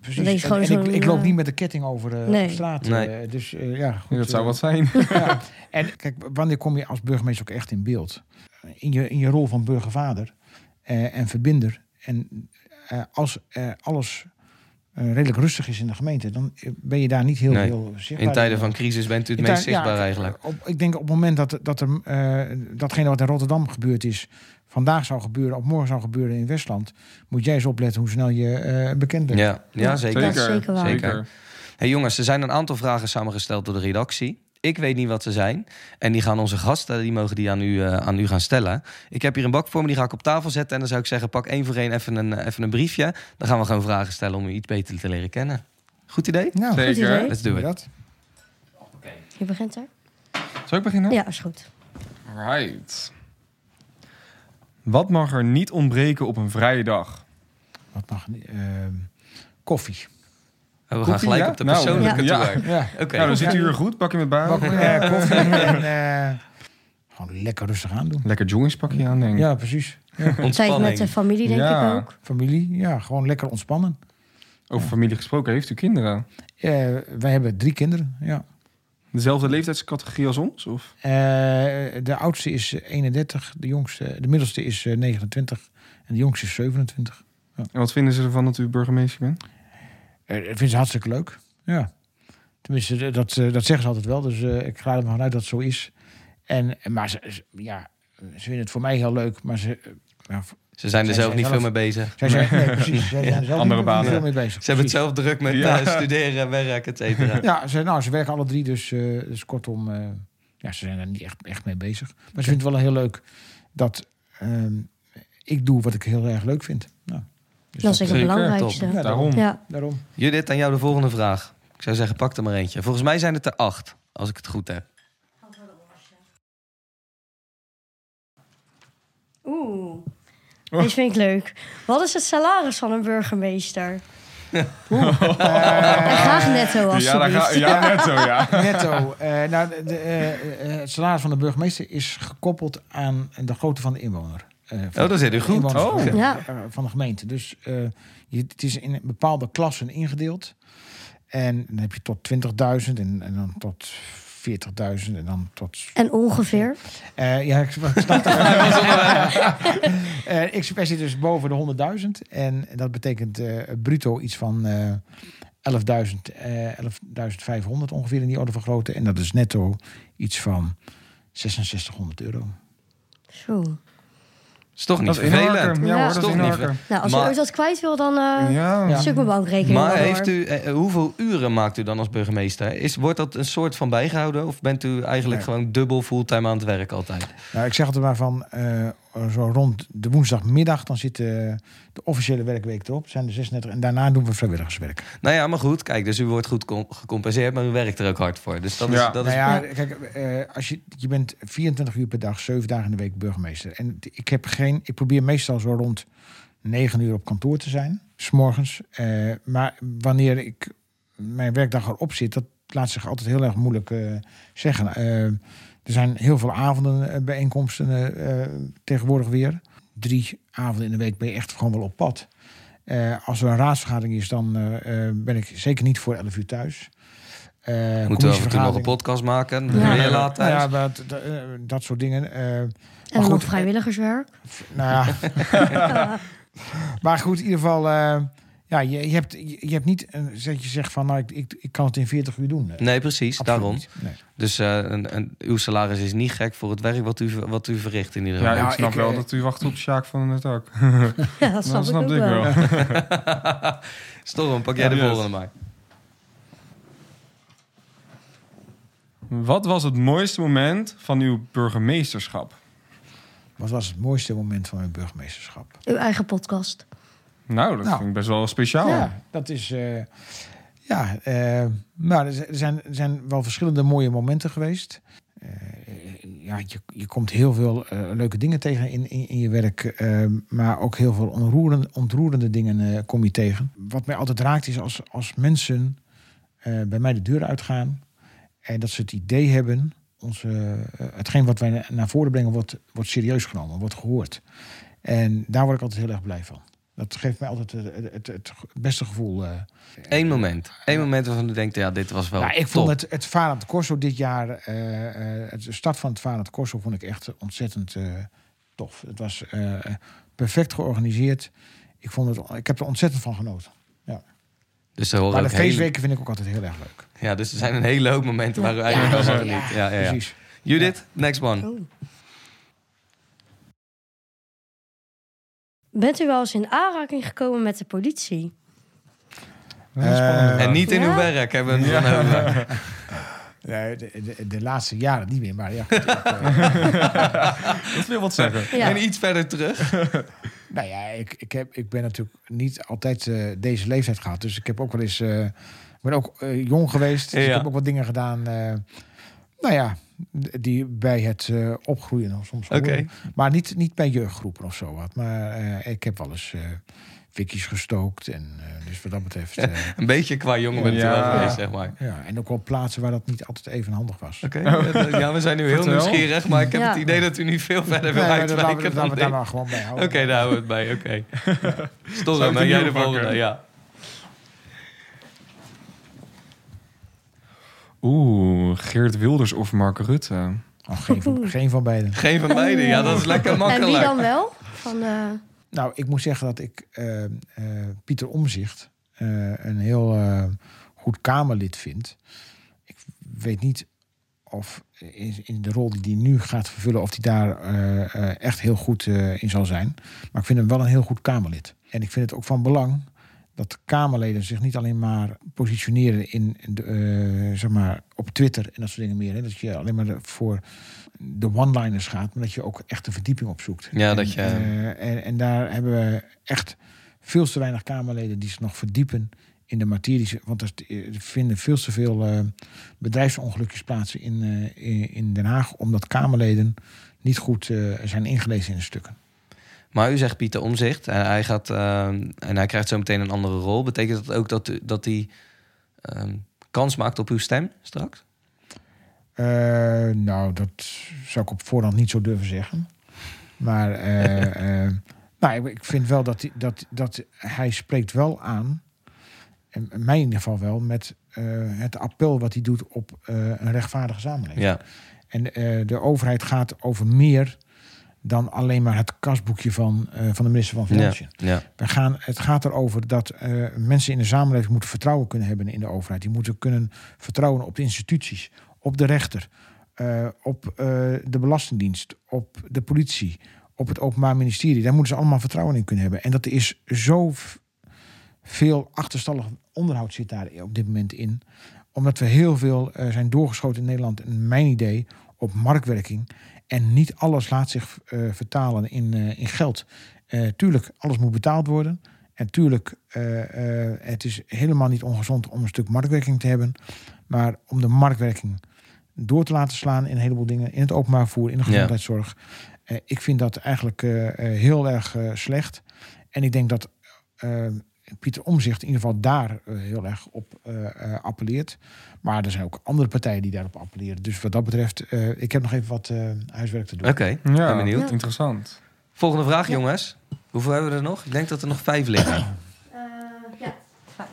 precies. Dan je En- en ik, ik loop eh, niet met de ketting over eh, Nee. op straat. Nee. eh, dus eh, ja, goed, dat zou eh, wat zijn. ja. En kijk, wanneer kom je als burgemeester ook echt in beeld? In je, in je rol van burgervader eh, en verbinder. En eh, als eh, alles eh, redelijk rustig is in de gemeente, dan ben je daar niet heel Nee. veel zichtbaar. in tijden van crisis bent u het In meest ja, zichtbaar eigenlijk. Op, ik denk op het moment dat, dat er, eh, datgene wat in Rotterdam gebeurd is, vandaag zou gebeuren, of morgen zou gebeuren in Westland, moet jij eens opletten hoe snel je eh, bekend bent. Ja, ja zeker. Zeker waar. Zeker. Hey jongens, er zijn een aantal vragen samengesteld door de redactie. Ik weet niet wat ze zijn. En die gaan onze gasten, die mogen die aan u, eh, aan u gaan stellen. Ik heb hier een bak voor me, die ga ik op tafel zetten. En dan zou ik zeggen, pak één voor één even een, eh, even een briefje. Dan gaan we gewoon vragen stellen om u iets beter te leren kennen. Goed idee? Nou, Goed idee. Zeker. Let's do it. dat. Je begint er? Zal ik beginnen? Ja, is goed. Right. Wat mag er niet ontbreken op een vrije dag? Wat mag niet? Ehm, koffie. Oh, we gaan Koffie, gelijk ja? op de Nou, persoonlijke ja. tour. Ja. Oké. Nou, dan zit u hier goed. Pak je met baan. Eh, koffie en eh, gewoon lekker rustig aandoen. Lekker jogginspakje aan, denk ik. Ja, precies. Ja. Tijd met de familie, denk Ja. ik ook. Familie, ja, gewoon lekker ontspannen. Over familie gesproken, heeft u kinderen? Eh, wij hebben drie kinderen, ja. Dezelfde leeftijdscategorie als ons? Of? Eh, de oudste is 31, de, jongste, de middelste is eh, 29 en de jongste is 27. En wat vinden ze ervan dat u burgemeester bent? Eh, dat vinden ze hartstikke leuk, ja. Tenminste, eh, dat, eh, dat zeggen ze altijd wel, dus eh, ik ga ervan uit dat het zo is. En, maar ze, ze- ja, ze vinden het voor mij heel leuk, maar ze... ja, Ze zijn er zelf zijn niet zelf- veel mee bezig. zij zijn, nee, precies, zij zijn er zelf Andere banen. veel mee bezig. Ze hebben het zelf druk met Ja. studeren, werk, et cetera. Ja, ze, nou, ze werken alle drie, dus, eh, dus kortom, eh, ja, ze zijn er niet echt, echt mee bezig. Maar ze vinden het wel heel leuk dat ehm, ik doe wat ik heel erg leuk vind. Nou, dus Dat is zeker het belangrijkste. Ja, Daarom. Ja. Daarom. Judith, aan jou de volgende vraag. Ik zou zeggen, pak er maar eentje. Volgens mij zijn het er acht, als ik het goed heb. Oeh, deze vind ik leuk. Wat is het salaris van een burgemeester? En graag netto, Ja, daar alsjeblieft. ga, ja, net zo, ja. Netto. eh, nou, de, de, eh, eh, het salaris van de burgemeester is gekoppeld aan de grootte van de inwoner. Eh, van Oh, dat zit u goed. Oh. van- Ja. van de gemeente. Dus eh, je, het is in bepaalde klassen ingedeeld. En dan heb je tot 20.000 en, en dan tot 40.000 en dan tot En ongeveer? Eh, ja, ik ik snap het. Eh, XP zit dus boven de 100.000. En dat betekent eh, bruto iets van eh 11.000, eh 11.500 ongeveer in die orde van grootte. En dat is netto iets van 6600 euro. Zo. Is toch niet Dat is vervelend? Ja, Ja. hoor, dat is toch niet inharken. Nou, als Maar- je ooit wat kwijt wil, dan eh Ja. Stuk mijn bankrekening Maar heeft u, eh, hoeveel uren maakt u dan als burgemeester? Is, wordt dat een soort van bijgehouden? Of bent u eigenlijk Nee. gewoon dubbel fulltime aan het werk altijd? Nou, ik zeg altijd maar van eh, zo rond de woensdagmiddag, dan zit de, de officiële werkweek erop. Zijn er 36 en daarna doen we vrijwilligerswerk. Nou ja, maar goed. Kijk, dus u wordt goed com- gecompenseerd, maar u werkt er ook hard voor. Dus dat is... Ja. Dat is nou ja, kijk, eh, als je, je bent 24 uur per dag, 7 dagen in de week burgemeester. En ik heb geen, ik probeer meestal zo rond 9 uur op kantoor te zijn, s'morgens. Eh maar wanneer ik mijn werkdag erop zit, dat laat zich altijd heel erg moeilijk eh, zeggen. Er zijn heel veel avonden, eh, bijeenkomsten eh, tegenwoordig weer. Drie avonden in de week ben je echt gewoon wel op pad. Eh, als er een raadsvergadering is, dan ben ik zeker niet voor 11 uur thuis. Eh, Moeten we nog een podcast maken? Ja. Ben je laat thuis? Ja, dat, dat, dat soort dingen. eh, En goed, vrijwilligerswerk. nou ja. maar goed, in ieder geval, eh, ja, je, je, hebt, je, je hebt niet een, dat je zegt van, nou, ik, ik, ik kan het in 40 uur doen. Nee, precies, Absoluut daarom. Nee. Dus eh, een, een, uw salaris is niet gek voor het werk wat u, wat u verricht in ieder Ja, geval. ik snap ik, wel eh, dat u wacht op Sjaak van het ook. Ja, dat snap, ik ook snapte wel. Storm, pak jij Ja, de volgende maar. Wat was het mooiste moment van uw burgemeesterschap? Wat was het mooiste moment van mijn burgemeesterschap? Uw eigen podcast. Nou, dat Nou. vind ik best wel speciaal. Ja, dat is. eh, ja, eh, nou, er zijn, er zijn wel verschillende mooie momenten geweest. Eh, ja, je, je komt heel veel leuke dingen tegen in, in, in je werk. maar ook heel veel onroerende, ontroerende dingen kom je tegen. Wat mij altijd raakt is als, als mensen bij mij de deur uitgaan. En dat ze het idee hebben. Onze, hetgeen wat wij na- naar voren brengen wordt, wordt serieus genomen, wordt gehoord. En daar word ik altijd heel erg blij van. Dat geeft mij altijd het, het, het, het beste gevoel. eh. Eén moment. Eén moment waarvan u denkt, ja, dit was wel Nou, ik top. vond het, het Varend Corso dit jaar, eh, eh, het de start van het Varend Corso vond ik echt ontzettend eh, tof. Het was eh, perfect georganiseerd. Ik, vond het, ik heb er ontzettend van genoten. Ja. Dus er horen Maar de feestweken vind ik ook altijd heel erg leuk. Ja, dus er zijn een hele hoop momenten waar u eigenlijk Ja, wel. Ja, ja, ja. precies. Judith, next one. Oh. Bent u wel eens in aanraking gekomen met de politie? Eh, En niet in Ja? uw werk hebben we over. nee, de, de, de laatste jaren niet meer, maar ja. goed, ik, eh, Dat wil wat zeggen. Ja. En iets verder terug. Nou ja, ik, ik, heb, ik ben natuurlijk niet altijd eh, deze leeftijd gehad. Dus ik heb ook wel eens. eh, ik ben ook eh, jong geweest. Dus Ja. ik heb ook wat dingen gedaan. eh, nou ja, die bij het eh, opgroeien nog soms. Oké. horen. Maar niet, niet bij jeugdgroepen of zo wat. Maar eh, ik heb wel eens eh fikkies gestookt. En eh, dus wat dat betreft. eh, Een beetje qua jongen bent u Ja. wel geweest, zeg maar. ja, en ook wel plaatsen waar dat niet altijd even handig was. Oké, ja, we zijn nu heel nieuwsgierig, maar ik heb Ja. het idee dat u niet veel verder wil Nee, uitwijken. laten we daar dan maar gewoon bij houden. Oké, daar houden we het bij, oké. De jij de volgende? Ja. Oeh, Geert Wilders of Mark Rutte? Oh, geen, van, geen van beiden. Geen van beiden, ja, dat is lekker En wie makkelijk. dan wel? Van, eh, Nou, ik moet zeggen dat ik eh, eh, Pieter Omzicht een heel eh, goed Kamerlid vind. Ik weet niet of in, in de rol die hij nu gaat vervullen, of hij daar eh, eh, echt heel goed eh, in zal zijn. Maar ik vind hem wel een heel goed Kamerlid. En ik vind het ook van belang dat Kamerleden zich niet alleen maar positioneren in, de, eh, zeg maar, op Twitter en dat soort dingen meer. Hè. Dat je alleen maar voor de one-liners gaat, maar dat je ook echt de verdieping opzoekt. Ja, en, dat je- eh, en, en daar hebben we echt veel te weinig Kamerleden die zich nog verdiepen in de materie. Want er vinden veel te veel eh, bedrijfsongelukjes plaatsen in, in, Den Haag, omdat Kamerleden niet goed zijn ingelezen in de stukken. Maar u zegt Pieter Omzicht en hij, gaat, ehm, en hij krijgt zo meteen een andere rol. Betekent dat ook dat, u- dat hij ehm, kans maakt op uw stem straks? Eh, nou, dat zou ik op voorhand niet zo durven zeggen. Maar eh, eh, nou, ik- vind wel dat hij, dat, dat hij spreekt wel aan, en mij in ieder geval wel, met eh, het appel wat hij doet op eh, een rechtvaardige samenleving. Ja, En eh, de overheid gaat over meer dan alleen maar het kasboekje van, eh, van de minister van ja, Financiën. ja. We gaan, het gaat erover dat eh, mensen in de samenleving moeten vertrouwen kunnen hebben in de overheid. Die moeten kunnen vertrouwen op de instituties, op de rechter, eh, op de Belastingdienst, op de politie, op het Openbaar Ministerie. Daar moeten ze allemaal vertrouwen in kunnen hebben. En dat is zo veel achterstallig onderhoud zit daar op dit moment in. Omdat we heel veel zijn doorgeschoten in Nederland, in mijn idee, op marktwerking. En niet alles laat zich eh, vertalen in, eh, in geld. Eh, tuurlijk, alles moet betaald worden. En tuurlijk, het is helemaal niet ongezond om een stuk marktwerking te hebben. Maar om de marktwerking door te laten slaan in een heleboel dingen. In het openbaar vervoer, in de gezondheidszorg. Ik vind dat eigenlijk heel erg slecht. En ik denk dat Pieter Omzicht in ieder geval daar eh, heel erg op eh, eh, appelleert. Maar er zijn ook andere partijen die daarop appelleren. Dus wat dat betreft, eh, ik heb nog even wat eh, huiswerk te doen. Oké, Ja, ben benieuwd. interessant. Volgende vraag, jongens. Hoeveel hebben we er nog? Ik denk dat er nog vijf liggen. ja, vijf.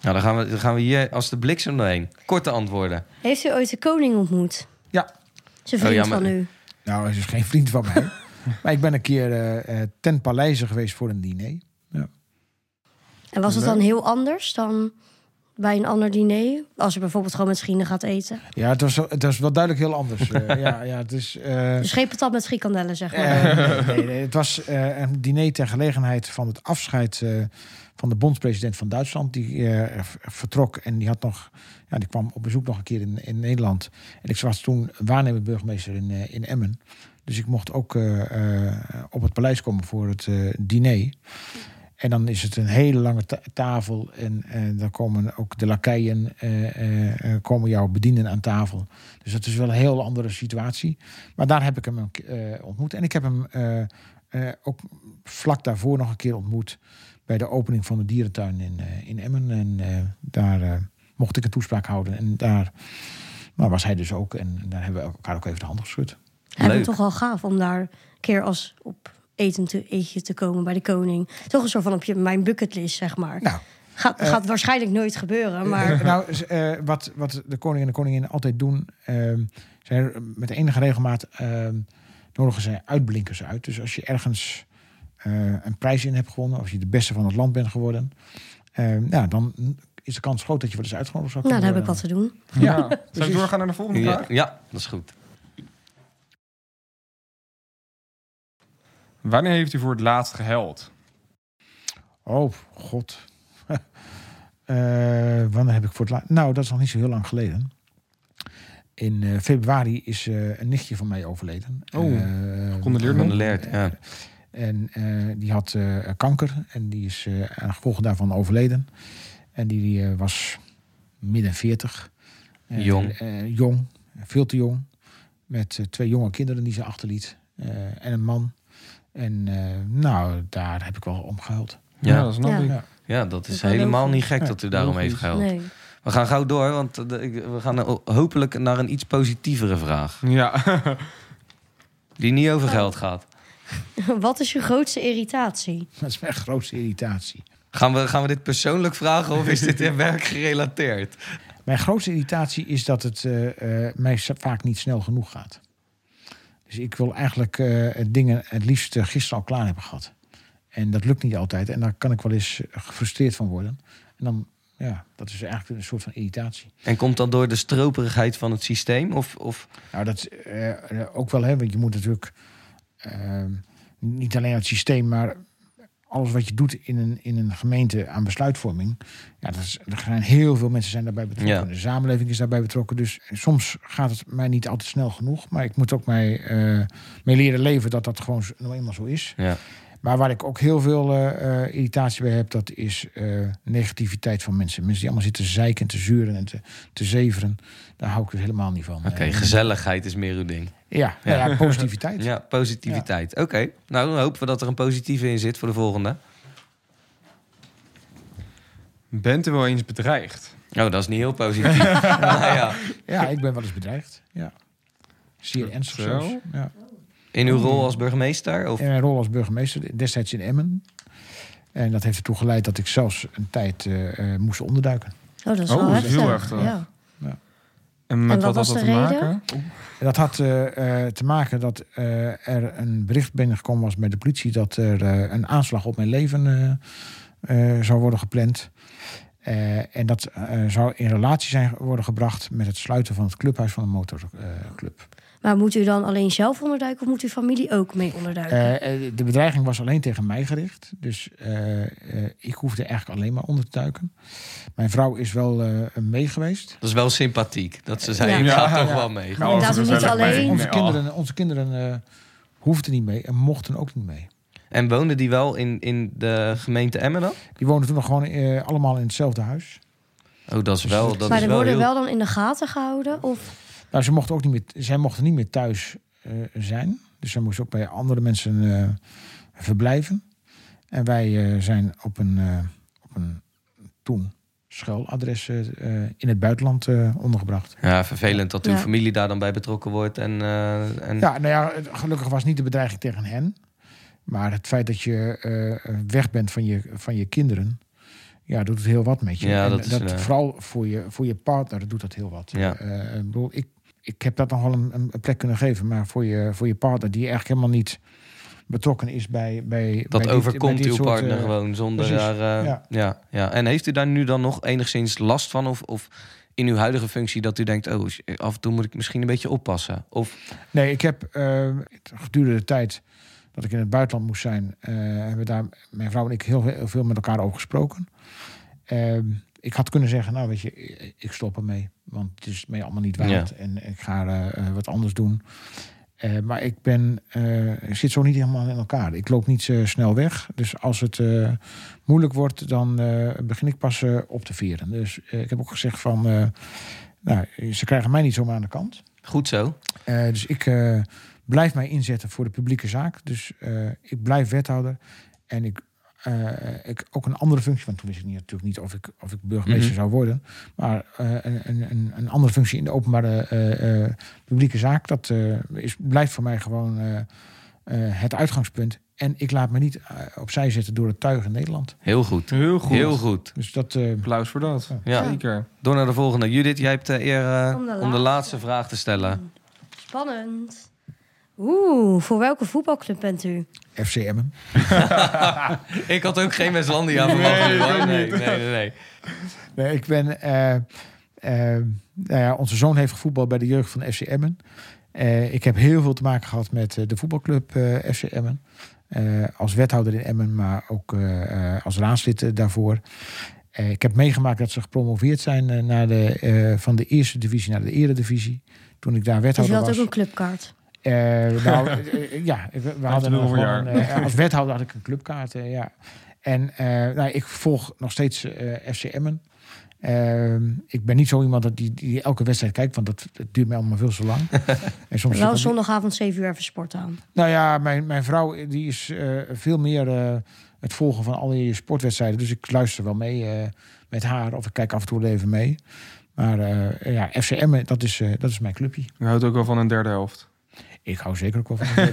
Nou, dan gaan we, dan gaan we hier als de bliksem doorheen. Korte antwoorden. Heeft u ooit de koning ontmoet? Ja. Zijn vriend Oh, ja, maar- van u? Nou, hij is dus geen vriend van mij. maar ik ben een keer eh, eh, ten paleize geweest voor een diner. En was het dan heel anders dan bij een ander diner? Als je bijvoorbeeld gewoon met vrienden gaat eten. Ja, het was, het was wel duidelijk heel anders. Eh, ja, ja, het is... eh, Dus geen patat met frikandellen, zeg maar. Eh, nee, nee. Het was een diner ter gelegenheid van het afscheid van de bondspresident van Duitsland. Die vertrok en die had nog, ja, die kwam op bezoek nog een keer in, in Nederland. En ik was toen waarnemend burgemeester in, in Emmen. Dus ik mocht ook op het paleis komen voor het diner. En dan is het een hele lange ta- tafel. En eh, dan komen ook de lakeien, eh, eh, eh, komen jou bedienen aan tafel. Dus dat is wel een heel andere situatie. Maar daar heb ik hem eh, ontmoet. En ik heb hem eh, eh, ook vlak daarvoor nog een keer ontmoet. Bij de opening van de dierentuin in, eh, in Emmen. En eh, daar eh, mocht ik een toespraak houden. En daar nou, was hij dus ook. En daar hebben we elkaar ook even de hand geschud. Hij het toch wel gaaf om daar een keer als op eten te, eetje te komen bij de koning. Toch een soort van op je, mijn bucketlist, zeg maar. Nou, gaat, eh, gaat waarschijnlijk nooit gebeuren, maar... Eh, nou, eh, wat, wat de koning en de koningin altijd doen, ehm zijn met enige regelmaat ehm, nodigen zij uitblinkers uit. Dus als je ergens eh, een prijs in hebt gewonnen, of je de beste van het land bent geworden, ehm, ja, dan is de kans groot dat je wel eens uitgenodigd zou Nou, kunnen daar heb ik wat te doen. Ja. Zou we precies. doorgaan naar de volgende Ja, vraag? ja, dat is goed. Wanneer heeft u voor het laatst gehuild? Oh, god. Eh, wanneer heb ik voor het laatst... Nou, dat is nog niet zo heel lang geleden. In eh, februari is eh, een nichtje van mij overleden. Oh, Eh, gecondoleerd ja. En eh, die had eh, kanker en die is eh aan gevolgen daarvan overleden. En die eh, was midden 40. Eh, Jong. eh, jong, veel te jong. Met twee jonge kinderen die ze achterliet. eh, en een man. En eh, nou, daar heb ik wel om gehuild. Ja, Ja, dat snap Ja. ik. Ja. Ja, dat is helemaal niet gek Ja, dat u daarom heeft gehuild. Nee. We gaan gauw door, want eh, we gaan hopelijk naar een iets positievere vraag. Ja. Die niet over geld gaat. Wat is je grootste irritatie? Dat is mijn grootste irritatie. Gaan we, gaan we dit persoonlijk vragen of is dit in werk gerelateerd? Mijn grootste irritatie is dat het eh, eh, mij vaak niet snel genoeg gaat. Dus ik wil eigenlijk eh, dingen het liefst eh, gisteren al klaar hebben gehad. En dat lukt niet altijd. En daar kan ik wel eens eh, gefrustreerd van worden. En dan, ja, dat is eigenlijk een soort van irritatie. En komt dat door de stroperigheid van het systeem? Of, of... Nou, dat eh, ook wel, hè, want je moet natuurlijk eh, niet alleen het systeem, maar alles wat je doet in een, in een gemeente aan besluitvorming. Ja, dat is, er zijn heel veel mensen zijn daarbij betrokken. Ja. De samenleving is daarbij betrokken. Dus soms gaat het mij niet altijd snel genoeg. Maar ik moet ook mij, eh, mee leren leven dat dat gewoon nou eenmaal zo is. Ja. Maar waar ik ook heel veel eh, eh, irritatie bij heb, dat is eh, negativiteit van mensen. Mensen die allemaal zitten zeiken en te zuren en te, te zeveren. Daar hou ik dus helemaal niet van. Oké, gezelligheid is meer uw ding. ja, nou ja, positiviteit. Ja, positiviteit. Oké, nou dan hopen we dat er een positieve in zit voor de volgende. Bent u wel eens bedreigd? Oh, dat is niet heel positief. nou ja, Ja, ik ben wel eens bedreigd. Ja. Zeer ernstig Zo? Ja. In uw rol als burgemeester? Of... In mijn rol als burgemeester, destijds in Emmen. En dat heeft ertoe geleid dat ik zelfs een tijd eh, eh, moest onderduiken. Oh, dat is Oh, wel heftig. heel erg, ja. En met En wat wat, had was dat de te reden? maken? En dat had eh, eh, te maken dat eh, er een bericht binnengekomen was bij de politie... dat er eh, een aanslag op mijn leven eh, eh, zou worden gepland. Eh, en dat eh, zou in relatie zijn worden gebracht met het sluiten van het clubhuis van een motorclub. Maar moet u dan alleen zelf onderduiken of moet uw familie ook mee onderduiken? Eh, eh, de bedreiging was alleen tegen mij gericht. Dus eh, eh, ik hoefde eigenlijk alleen maar onder te duiken. Mijn vrouw is wel eh, mee geweest. Dat is wel sympathiek. Dat ze zei, Ja. je gaat Ja. toch wel mee. Maar inderdaad, Oh, niet alleen- Onze kinderen, onze kinderen eh, hoefden niet mee en mochten ook niet mee. En woonden die wel in, in de gemeente Emmen dan? Die woonden toen nog gewoon allemaal in hetzelfde huis. Oh, dat is wel, dat maar is er wel worden heel... wel dan in de gaten gehouden? Of Nou, ze mochten ook niet meer, zij mochten niet meer thuis eh, zijn. Dus zij moesten ook bij andere mensen eh, verblijven. En wij eh, zijn op een, eh, op een toen schuiladres in het buitenland eh, ondergebracht. Ja, vervelend dat uw Ja. familie daar dan bij betrokken wordt. En, eh, en... Ja, nou ja, gelukkig was niet de bedreiging tegen hen. Maar het feit dat je eh, weg bent van je, van je kinderen, ja, doet het heel wat met je. Ja, En dat is, vooral voor je, voor je partner doet dat heel wat. Ja. Eh, ik, bedoel, ik, ik heb dat nog wel een, een plek kunnen geven, maar voor je, voor je partner, die eigenlijk helemaal niet betrokken is bij. bij Dat bij dit- overkomt bij dit uw partner eh, gewoon zonder precies. daar... eh, ja. ja. Ja, En heeft u daar nu dan nog enigszins last van? Of, of in uw huidige functie dat u denkt... oh, af en toe moet ik misschien een beetje oppassen? Of Nee, ik heb eh, gedurende de tijd dat ik in het buitenland moest zijn, eh, hebben daar, mijn vrouw en ik, heel, heel veel met elkaar over gesproken. Ehm, ik had kunnen zeggen, nou weet je, ik stop ermee. Want het is mij allemaal niet waard. Ja. En ik ga eh, eh, wat anders doen. Eh, maar ik ben, ik zit zo niet helemaal in elkaar. Ik loop niet zo snel weg. Dus als het moeilijk wordt, dan begin ik pas op te veren. Dus ik heb ook gezegd van, nou, ze krijgen mij niet zomaar aan de kant. Goed zo. Dus ik blijf mij inzetten voor de publieke zaak. Dus ik blijf wethouder. En ik, eh, ik ook een andere functie, want toen wist ik niet, natuurlijk niet of ik, of ik burgemeester Mhm. zou worden. Maar eh, een, een, een, een andere functie in de openbare eh, eh, publieke zaak, dat eh, is, blijft voor mij gewoon eh, eh, het uitgangspunt. En ik laat me niet opzij zetten door het tuig in Nederland. heel goed. Heel goed. Heel goed. Dus dat. eh, Applaus voor dat. Ja. Zeker. Door naar de volgende. Judith, jij hebt de eer Om de om de laatste. laatste vraag te stellen. Spannend. Oeh, voor welke voetbalclub bent u? FC Emmen. ik had ook geen Westlandia verwacht. Nee, nee, nee, nee, nee. Nee, ik ben. eh, eh, nou ja, onze zoon heeft gevoetbald bij de jeugd van FC Emmen. Eh, ik heb heel veel te maken gehad met eh, de voetbalclub eh, FC Emmen. Eh, als wethouder in Emmen, maar ook eh, eh, als raadslid daarvoor. Eh, ik heb meegemaakt dat ze gepromoveerd zijn naar de, eh, van de eerste divisie naar de eredivisie. Toen ik daar Dus je wethouder had was. ook een clubkaart. Eh, nou, ja, we, we hadden nog gewoon, als wethouder had ik een clubkaart, ja. En eh, nou, ik volg nog steeds eh FC Emmen. Ehm, ik ben niet zo iemand dat die, die elke wedstrijd kijkt, want dat, dat duurt mij allemaal veel te lang. en soms Wel zondagavond 7 uur even sport aan. nou ja, mijn, mijn vrouw die is eh, veel meer eh, het volgen van al die sportwedstrijden. Dus ik luister wel mee eh, met haar of ik kijk af en toe wel even mee. Maar eh, ja, FC Emmen, dat is, eh, dat is mijn clubje. Je houdt ook wel van een derde helft. Ik hou zeker ook wel van.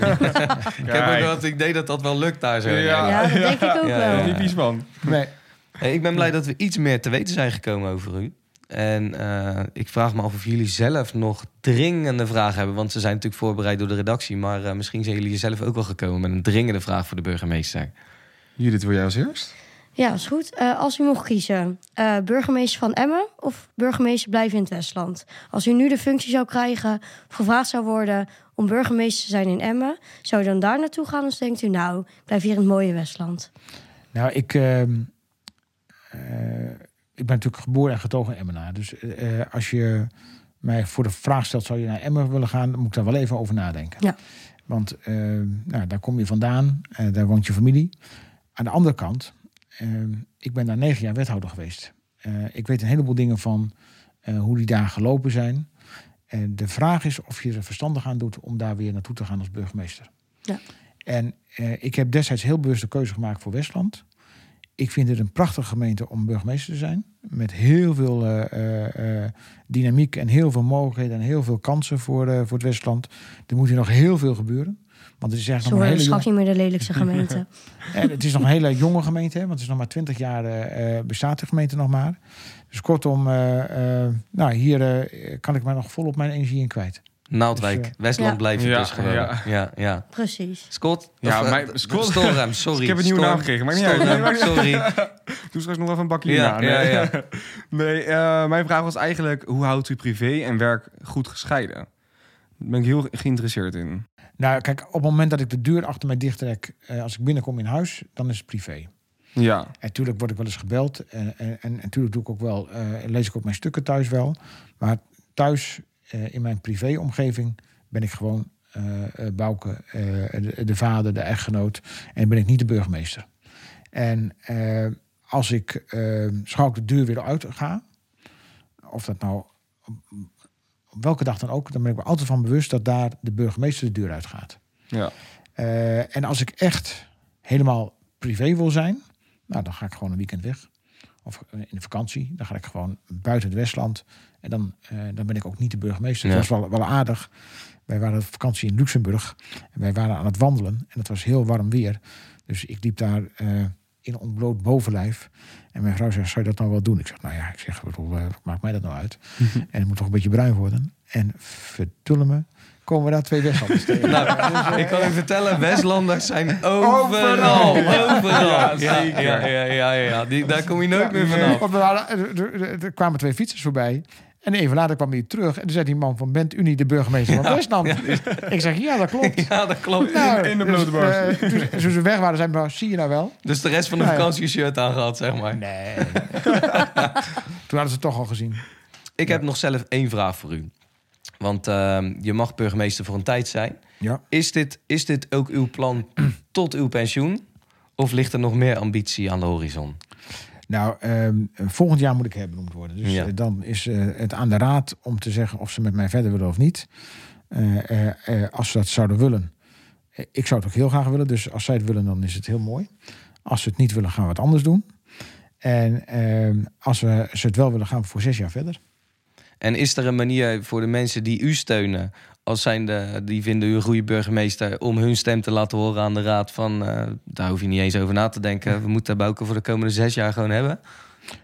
Ik heb ook wel het idee dat dat wel lukt daar zo. Ja, dat denk ik ook wel. Typisch man. Nee. Hey, ik ben blij dat we iets meer te weten zijn gekomen over u. En eh, ik vraag me af of jullie zelf nog dringende vragen hebben. Want ze zijn natuurlijk voorbereid door de redactie. Maar eh, misschien zijn jullie zelf ook wel gekomen met een dringende vraag voor de burgemeester. Judith, wil jij als eerst? Ja, is goed. Eh, als u mocht kiezen, eh, burgemeester van Emmen of burgemeester blijven in het Westland? Als u nu de functie zou krijgen of gevraagd zou worden om burgemeester te zijn in Emmen, zou u dan daar naartoe gaan of denkt u nou, ik blijf hier in het mooie Westland? Nou, ik, ehm, eh, ik ben natuurlijk geboren en getogen in Emmenaar. Dus eh, als je mij voor de vraag stelt, zou je naar Emmen willen gaan, dan moet ik daar wel even over nadenken. Ja. Want ehm, nou, daar kom je vandaan, eh, daar woont je familie. Aan de andere kant, ehm, ik ben daar negen jaar wethouder geweest. Ik weet een heleboel dingen van hoe die daar gelopen zijn. En de vraag is of je er verstandig aan doet om daar weer naartoe te gaan als burgemeester. Ja. En eh, ik heb destijds heel bewust de keuze gemaakt voor Westland. Ik vind het een prachtige gemeente om burgemeester te zijn. Met heel veel eh, eh, eh, dynamiek en heel veel mogelijkheden en heel veel kansen voor, voor het Westland. Er moet hier nog heel veel gebeuren. Want het is Zo eigenlijk nog een hele straks jonge- niet meer de lelijkste gemeente. en het is nog een hele jonge gemeente, hè, want het is nog maar twintig jaar eh, eh, bestaat de gemeente nog maar. Dus kortom, eh, eh, nou, hier eh, kan ik maar nog volop mijn energie in kwijt. Naaldwijk, Dus, Westland Ja. blijf je Ja, dus gewoon. ja. Ja, ja. Precies. Scott? Ja, Of, mijn- Scott- Storm, sorry. Ik heb een nieuwe Storm. naam gekregen, maar niet Storm, uit. sorry. Doe straks nog even een bakje Ja, Nee, ja. nee eh, mijn vraag was eigenlijk... hoe houdt u privé en werk goed gescheiden? Daar ben ik heel geïnteresseerd in. Nou, kijk, op het moment dat ik de deur achter mij dichttrek, eh, als ik binnenkom in huis, dan is het privé. Ja, En natuurlijk word ik wel eens gebeld. En, en, en natuurlijk doe ik ook wel, eh, lees ik ook mijn stukken thuis wel. Maar thuis, eh, in mijn privéomgeving, ben ik gewoon Bouke, de, de vader, de echtgenoot. En ben ik niet de burgemeester. En als ik eh schouw ik de deur weer uit ga, of dat nou op, welke dag dan ook, dan ben ik me altijd van bewust dat daar de burgemeester de deur uitgaat. ja. Eh, en als ik echt helemaal privé wil zijn, nou, dan ga ik gewoon een weekend weg. Of eh, in de vakantie. Dan ga ik gewoon buiten het Westland. En dan, eh, dan ben ik ook niet de burgemeester. Ja. Dat was wel, wel aardig. Wij waren op vakantie in Luxemburg. En wij waren aan het wandelen. En het was heel warm weer. Dus ik liep daar in ontbloot bovenlijf. En mijn vrouw zei, zou je dat nou wel doen? Ik zeg, nou ja, ik zeg, bedoel, eh, maakt mij dat nou uit? en het moet toch een beetje bruin worden. En vertullen me, komen we daar twee Westlanders tegen. Nou, ik kan u vertellen, Westlanders zijn overal. Overal. Ja. Ja, ja, ja, ja, ja. Die, daar kom je nooit meer vanaf. Er, er- er kwamen twee fietsers voorbij. En even later kwam hij terug. En toen zei die man van, bent u niet de burgemeester van Westland? Ik zeg, ja, dat klopt. Ja, dat klopt. Nou, In de dus, blote borst. eh, toen, toen ze weg waren, zei hij, zie je nou wel? Dus de rest van de Ja, ja. vakantie shirt aangehad, zeg maar. Nee. toen hadden ze het toch al gezien. Ik heb nog zelf één vraag voor u. Want ehm, je mag burgemeester voor een tijd zijn. Ja. Is dit, is dit ook uw plan tot uw pensioen? Of ligt er nog meer ambitie aan de horizon? Nou, ehm, volgend jaar moet ik herbenoemd worden. Dus Ja. eh, dan is eh, het aan de raad om te zeggen of ze met mij verder willen of niet. Eh, als ze dat zouden willen. ik zou het ook heel graag willen. Dus als zij het willen, dan is het heel mooi. Als ze het niet willen, gaan we het anders doen. En ehm, als we ze het wel willen, gaan we voor zes jaar verder. En is er een manier voor de mensen die u steunen, als zijnde, die vinden u een goede burgemeester, om hun stem te laten horen aan de raad van, eh, daar hoef je niet eens over na te denken. We moeten Bouke voor de komende zes jaar gewoon hebben.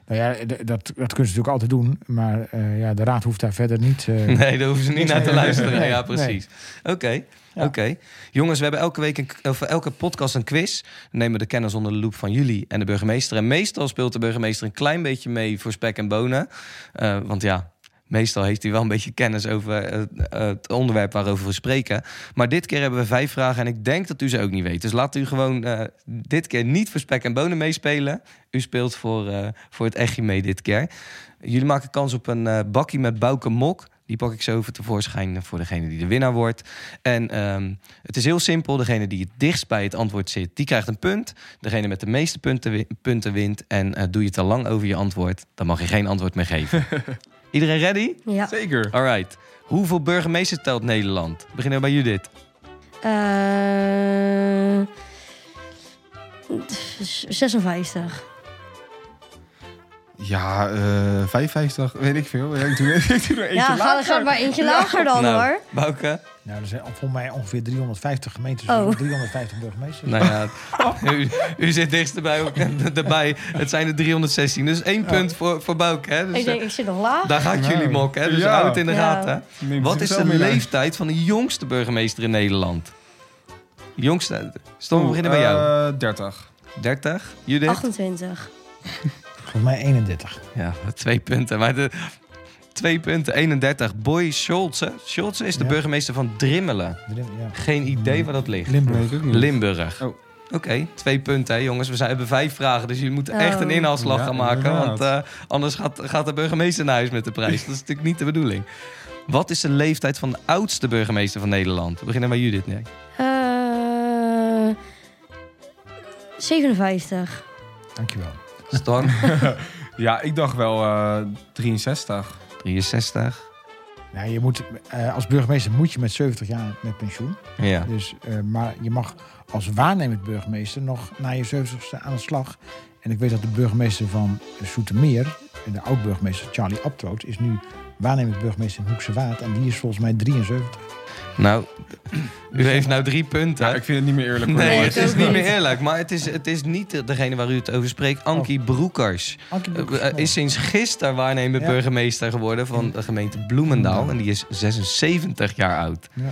Nou ja, dat, dat kunnen ze natuurlijk altijd doen. Maar eh, ja, de raad hoeft daar verder niet... eh, Nee, daar hoeven ze niet naar te luisteren. nee, ja, precies. Oké, oké. Jongens, we hebben elke week een, of elke podcast een quiz. Dan nemen we de kennis onder de loep van jullie en de burgemeester. En meestal speelt de burgemeester een klein beetje mee voor spek en bonen. Want ja, meestal heeft hij wel een beetje kennis over eh, het onderwerp waarover we spreken. Maar dit keer hebben we vijf vragen en ik denk dat u ze ook niet weet. Dus laat u gewoon eh, dit keer niet voor spek en bonen meespelen. U speelt voor, eh, voor het echtje mee dit keer. Jullie maken kans op een bakkie met Bouke Mok. Die pak ik zo even tevoorschijn voor degene die de winnaar wordt. En ehm, het is heel simpel. Degene die het dichtst bij het antwoord zit, die krijgt een punt. Degene met de meeste punten, punten wint. En doe je te lang over je antwoord, dan mag je geen antwoord meer geven. Iedereen ready? Ja. Zeker. Alright. Hoeveel burgemeesters telt Nederland? We beginnen bij Judith. Eh, 56. Ja, eh 55, weet ik veel. Ja, ik doe, ik doe er eentje Ja, lager. ga maar eentje lager dan nou, hoor. Bouke? nou, er zijn volgens mij ongeveer 350 gemeentes. Oh. 350 burgemeesters. Nou ja, u, u zit dichtst erbij, ook, erbij. Het zijn er 316. Dus één punt voor, voor Bouke. Hè? Dus, Ik denk, ik zit nog laag. Daar gaat jullie Nou, mok, hè? Dus ja. houd het in de Ja. gaten. Neemt Wat is de leeftijd van de jongste burgemeester in Nederland? Jongste. Stom, we beginnen bij jou. Eh, 30. 30. Judith? 28. Volgens mij 31. Ja, twee punten. Maar de, twee punten, 31. Boy Scholze. Scholze is de Ja. burgemeester van Drimmelen. Ja. Geen idee waar dat ligt. Limburg. Limburg. Oh. Oké, twee punten, hè, jongens. We zijn, hebben vijf vragen, dus jullie moeten Oh. echt een inhaalslag Ja, gaan maken. inderdaad. Want eh, anders gaat, gaat de burgemeester naar huis met de prijs. Dat is natuurlijk niet de bedoeling. Wat is de leeftijd van de oudste burgemeester van Nederland? We beginnen bij Judith. Nee. Eh 57. Dankjewel. Storm, Ja, ik dacht wel eh 63. 63. Nou, je moet, eh, als burgemeester moet je met 70 jaar met pensioen. Ja. Dus, eh, maar je mag als waarnemend burgemeester nog na je 70ste aan de slag. En ik weet dat de burgemeester van Soetermeer, de oud-burgemeester Charlie Abtroot, is nu waarnemend burgemeester in Hoekse Waard. En die is volgens mij 73. Nou, u heeft nou drie punten. Ja, ik vind het niet meer eerlijk. hoor. Nee, het is niet meer eerlijk. Maar het is, het is niet degene waar u het over spreekt. Ankie Broekers. Ankie Eh, Broekers, eh, is sinds gisteren waarnemend Ja. burgemeester geworden van de gemeente Bloemendaal. En die is 76 jaar oud. Ja.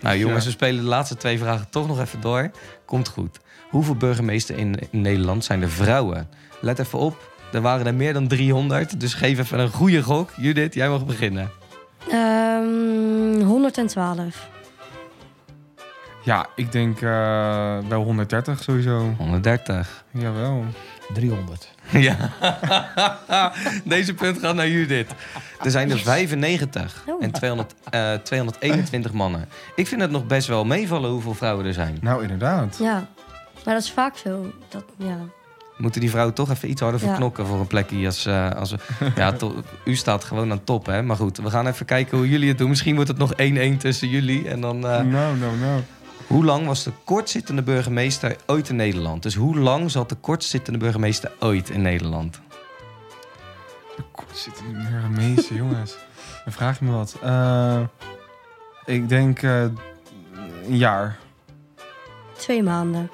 Nou jongens, we spelen de laatste twee vragen toch nog even door. Komt goed. Hoeveel burgemeesters in, in Nederland zijn er vrouwen? Let even op, er waren er meer dan 300. Dus geef even een goede gok. Judith, jij mag beginnen. Ehm 112. Ja, ik denk eh, wel 130 sowieso. 130. Jawel. 300. Ja. Deze punt gaat naar Judith. Er zijn er 95 Oh. en 200, eh, 221 mannen. Ik vind het nog best wel meevallen hoeveel vrouwen er zijn. Nou, inderdaad. Ja. Maar dat is vaak zo. Dat, ja. Moeten die vrouwen toch even iets harder voor Ja. knokken voor een plekje als... eh, als ja, to- u staat gewoon aan top, hè? Maar goed, we gaan even kijken hoe jullie het doen. Misschien wordt het nog 1-1 tussen jullie en dan... eh, Nou, nou, nou. Hoe lang was de kortzittende burgemeester ooit in Nederland? Dus hoe lang zat de kortzittende burgemeester ooit in Nederland? De burgemeester, jongens. Dan vraag je me wat. Eh, ik denk eh, een jaar. Twee maanden.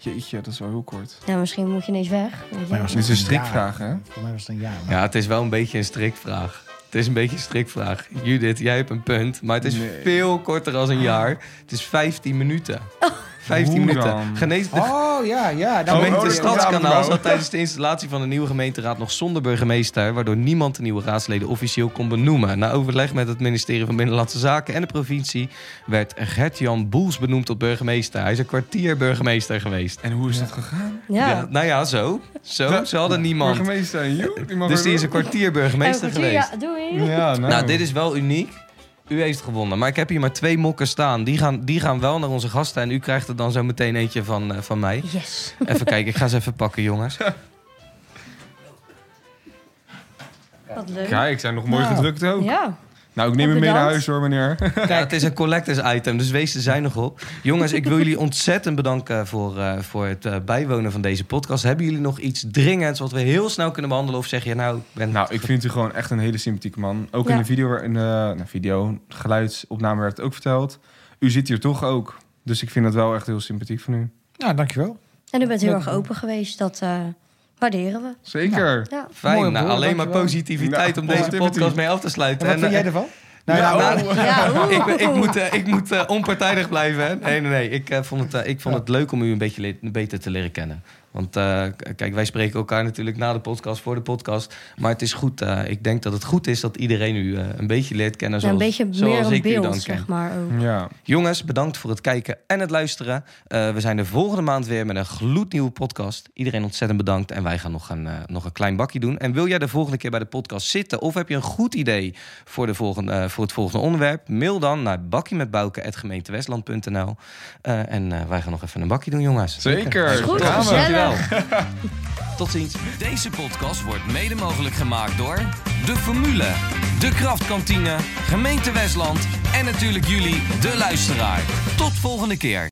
Jeetje, dat is wel heel kort. Ja, misschien moet je ineens weg. weet je. mij was Dit is een een strikvraag, hè? Voor mij was het een jaar. maar- Ja, het is wel een beetje een strikvraag. Het is een beetje een strikvraag. Judith, jij hebt een punt, maar het is Nee. veel korter dan een jaar. Het is 15 minuten. 15 Hoe minuten. dan? Genees de Oh, ja, ja. De gemeente oh, Stadskanaal zat tijdens de installatie van de nieuwe gemeenteraad nog zonder burgemeester, waardoor niemand de nieuwe raadsleden officieel kon benoemen. Na overleg met het ministerie van Binnenlandse Zaken en de provincie werd Gert-Jan Boels benoemd tot burgemeester. Hij is een kwartier burgemeester geweest. En hoe is dat gegaan? Ja. nou ja, zo. Zo, ze hadden niemand. Burgemeester en you, die mag Dus die is een kwartier burgemeester En een kwartier, geweest. Ja, doei. Ja, nou. Nou, dit is wel uniek. U heeft gewonnen. Maar ik heb hier maar twee mokken staan. Die gaan, die gaan wel naar onze gasten. En u krijgt er dan zo meteen eentje van, eh, van mij. Yes. Even kijken, ik ga ze even pakken, jongens. Wat leuk. Kijk, zijn nog mooi Nou. gedrukt ook. Ja. Nou, ik neem hem mee naar huis hoor, meneer. Ja, het is een collectors item, dus wees er zijn nog op. Jongens, ik wil jullie ontzettend bedanken voor, eh, voor het eh, bijwonen van deze podcast. Hebben jullie nog iets dringends wat we heel snel kunnen behandelen? Of zeg je nou, ik ben... Nou, ik vind u gewoon echt een hele sympathieke man. Ook Ja. in de video, in de nou, video, geluidsopname werd het ook verteld. U zit hier toch ook. Dus ik vind het wel echt heel sympathiek van u. Nou, dankjewel. En u bent heel Ja. erg open geweest. Dat eh, waarderen we. Zeker. Ja. Fijn, Mooi, nou, broer, alleen maar positiviteit Nou, om deze podcast mee af te sluiten. En wat vind jij ervan? Nou, Ja, nou, oh. Ja, ik, moet, eh, ik moet eh, onpartijdig blijven. Hè? Nee, nee, nee. Ik, eh, vond, het, ik vond het leuk om u een beetje le- beter te leren kennen. Want eh, kijk, wij spreken elkaar natuurlijk na de podcast, voor de podcast. Maar het is goed. eh, ik denk dat het goed is dat iedereen u eh, een beetje leert kennen. Ja, Zoals, een beetje meer zoals ik u dan beeld, zeg maar. Ook. Ja. Jongens, bedankt voor het kijken en het luisteren. Eh, we zijn de volgende maand weer met een gloednieuwe podcast. Iedereen ontzettend bedankt. En wij gaan nog een, eh, nog een klein bakje doen. En wil jij de volgende keer bij de podcast zitten? Of heb je een goed idee voor, de volgende, voor het volgende onderwerp? Mail dan naar bakjemetbouke.gemeentewestland.nl Eh, En eh, wij gaan nog even een bakje doen, jongens. Zeker. Is goed, Gaan Tot ziens. Deze podcast wordt mede mogelijk gemaakt door De Formule, De Kraftkantine, Gemeente Westland en natuurlijk jullie, de luisteraar. Tot volgende keer.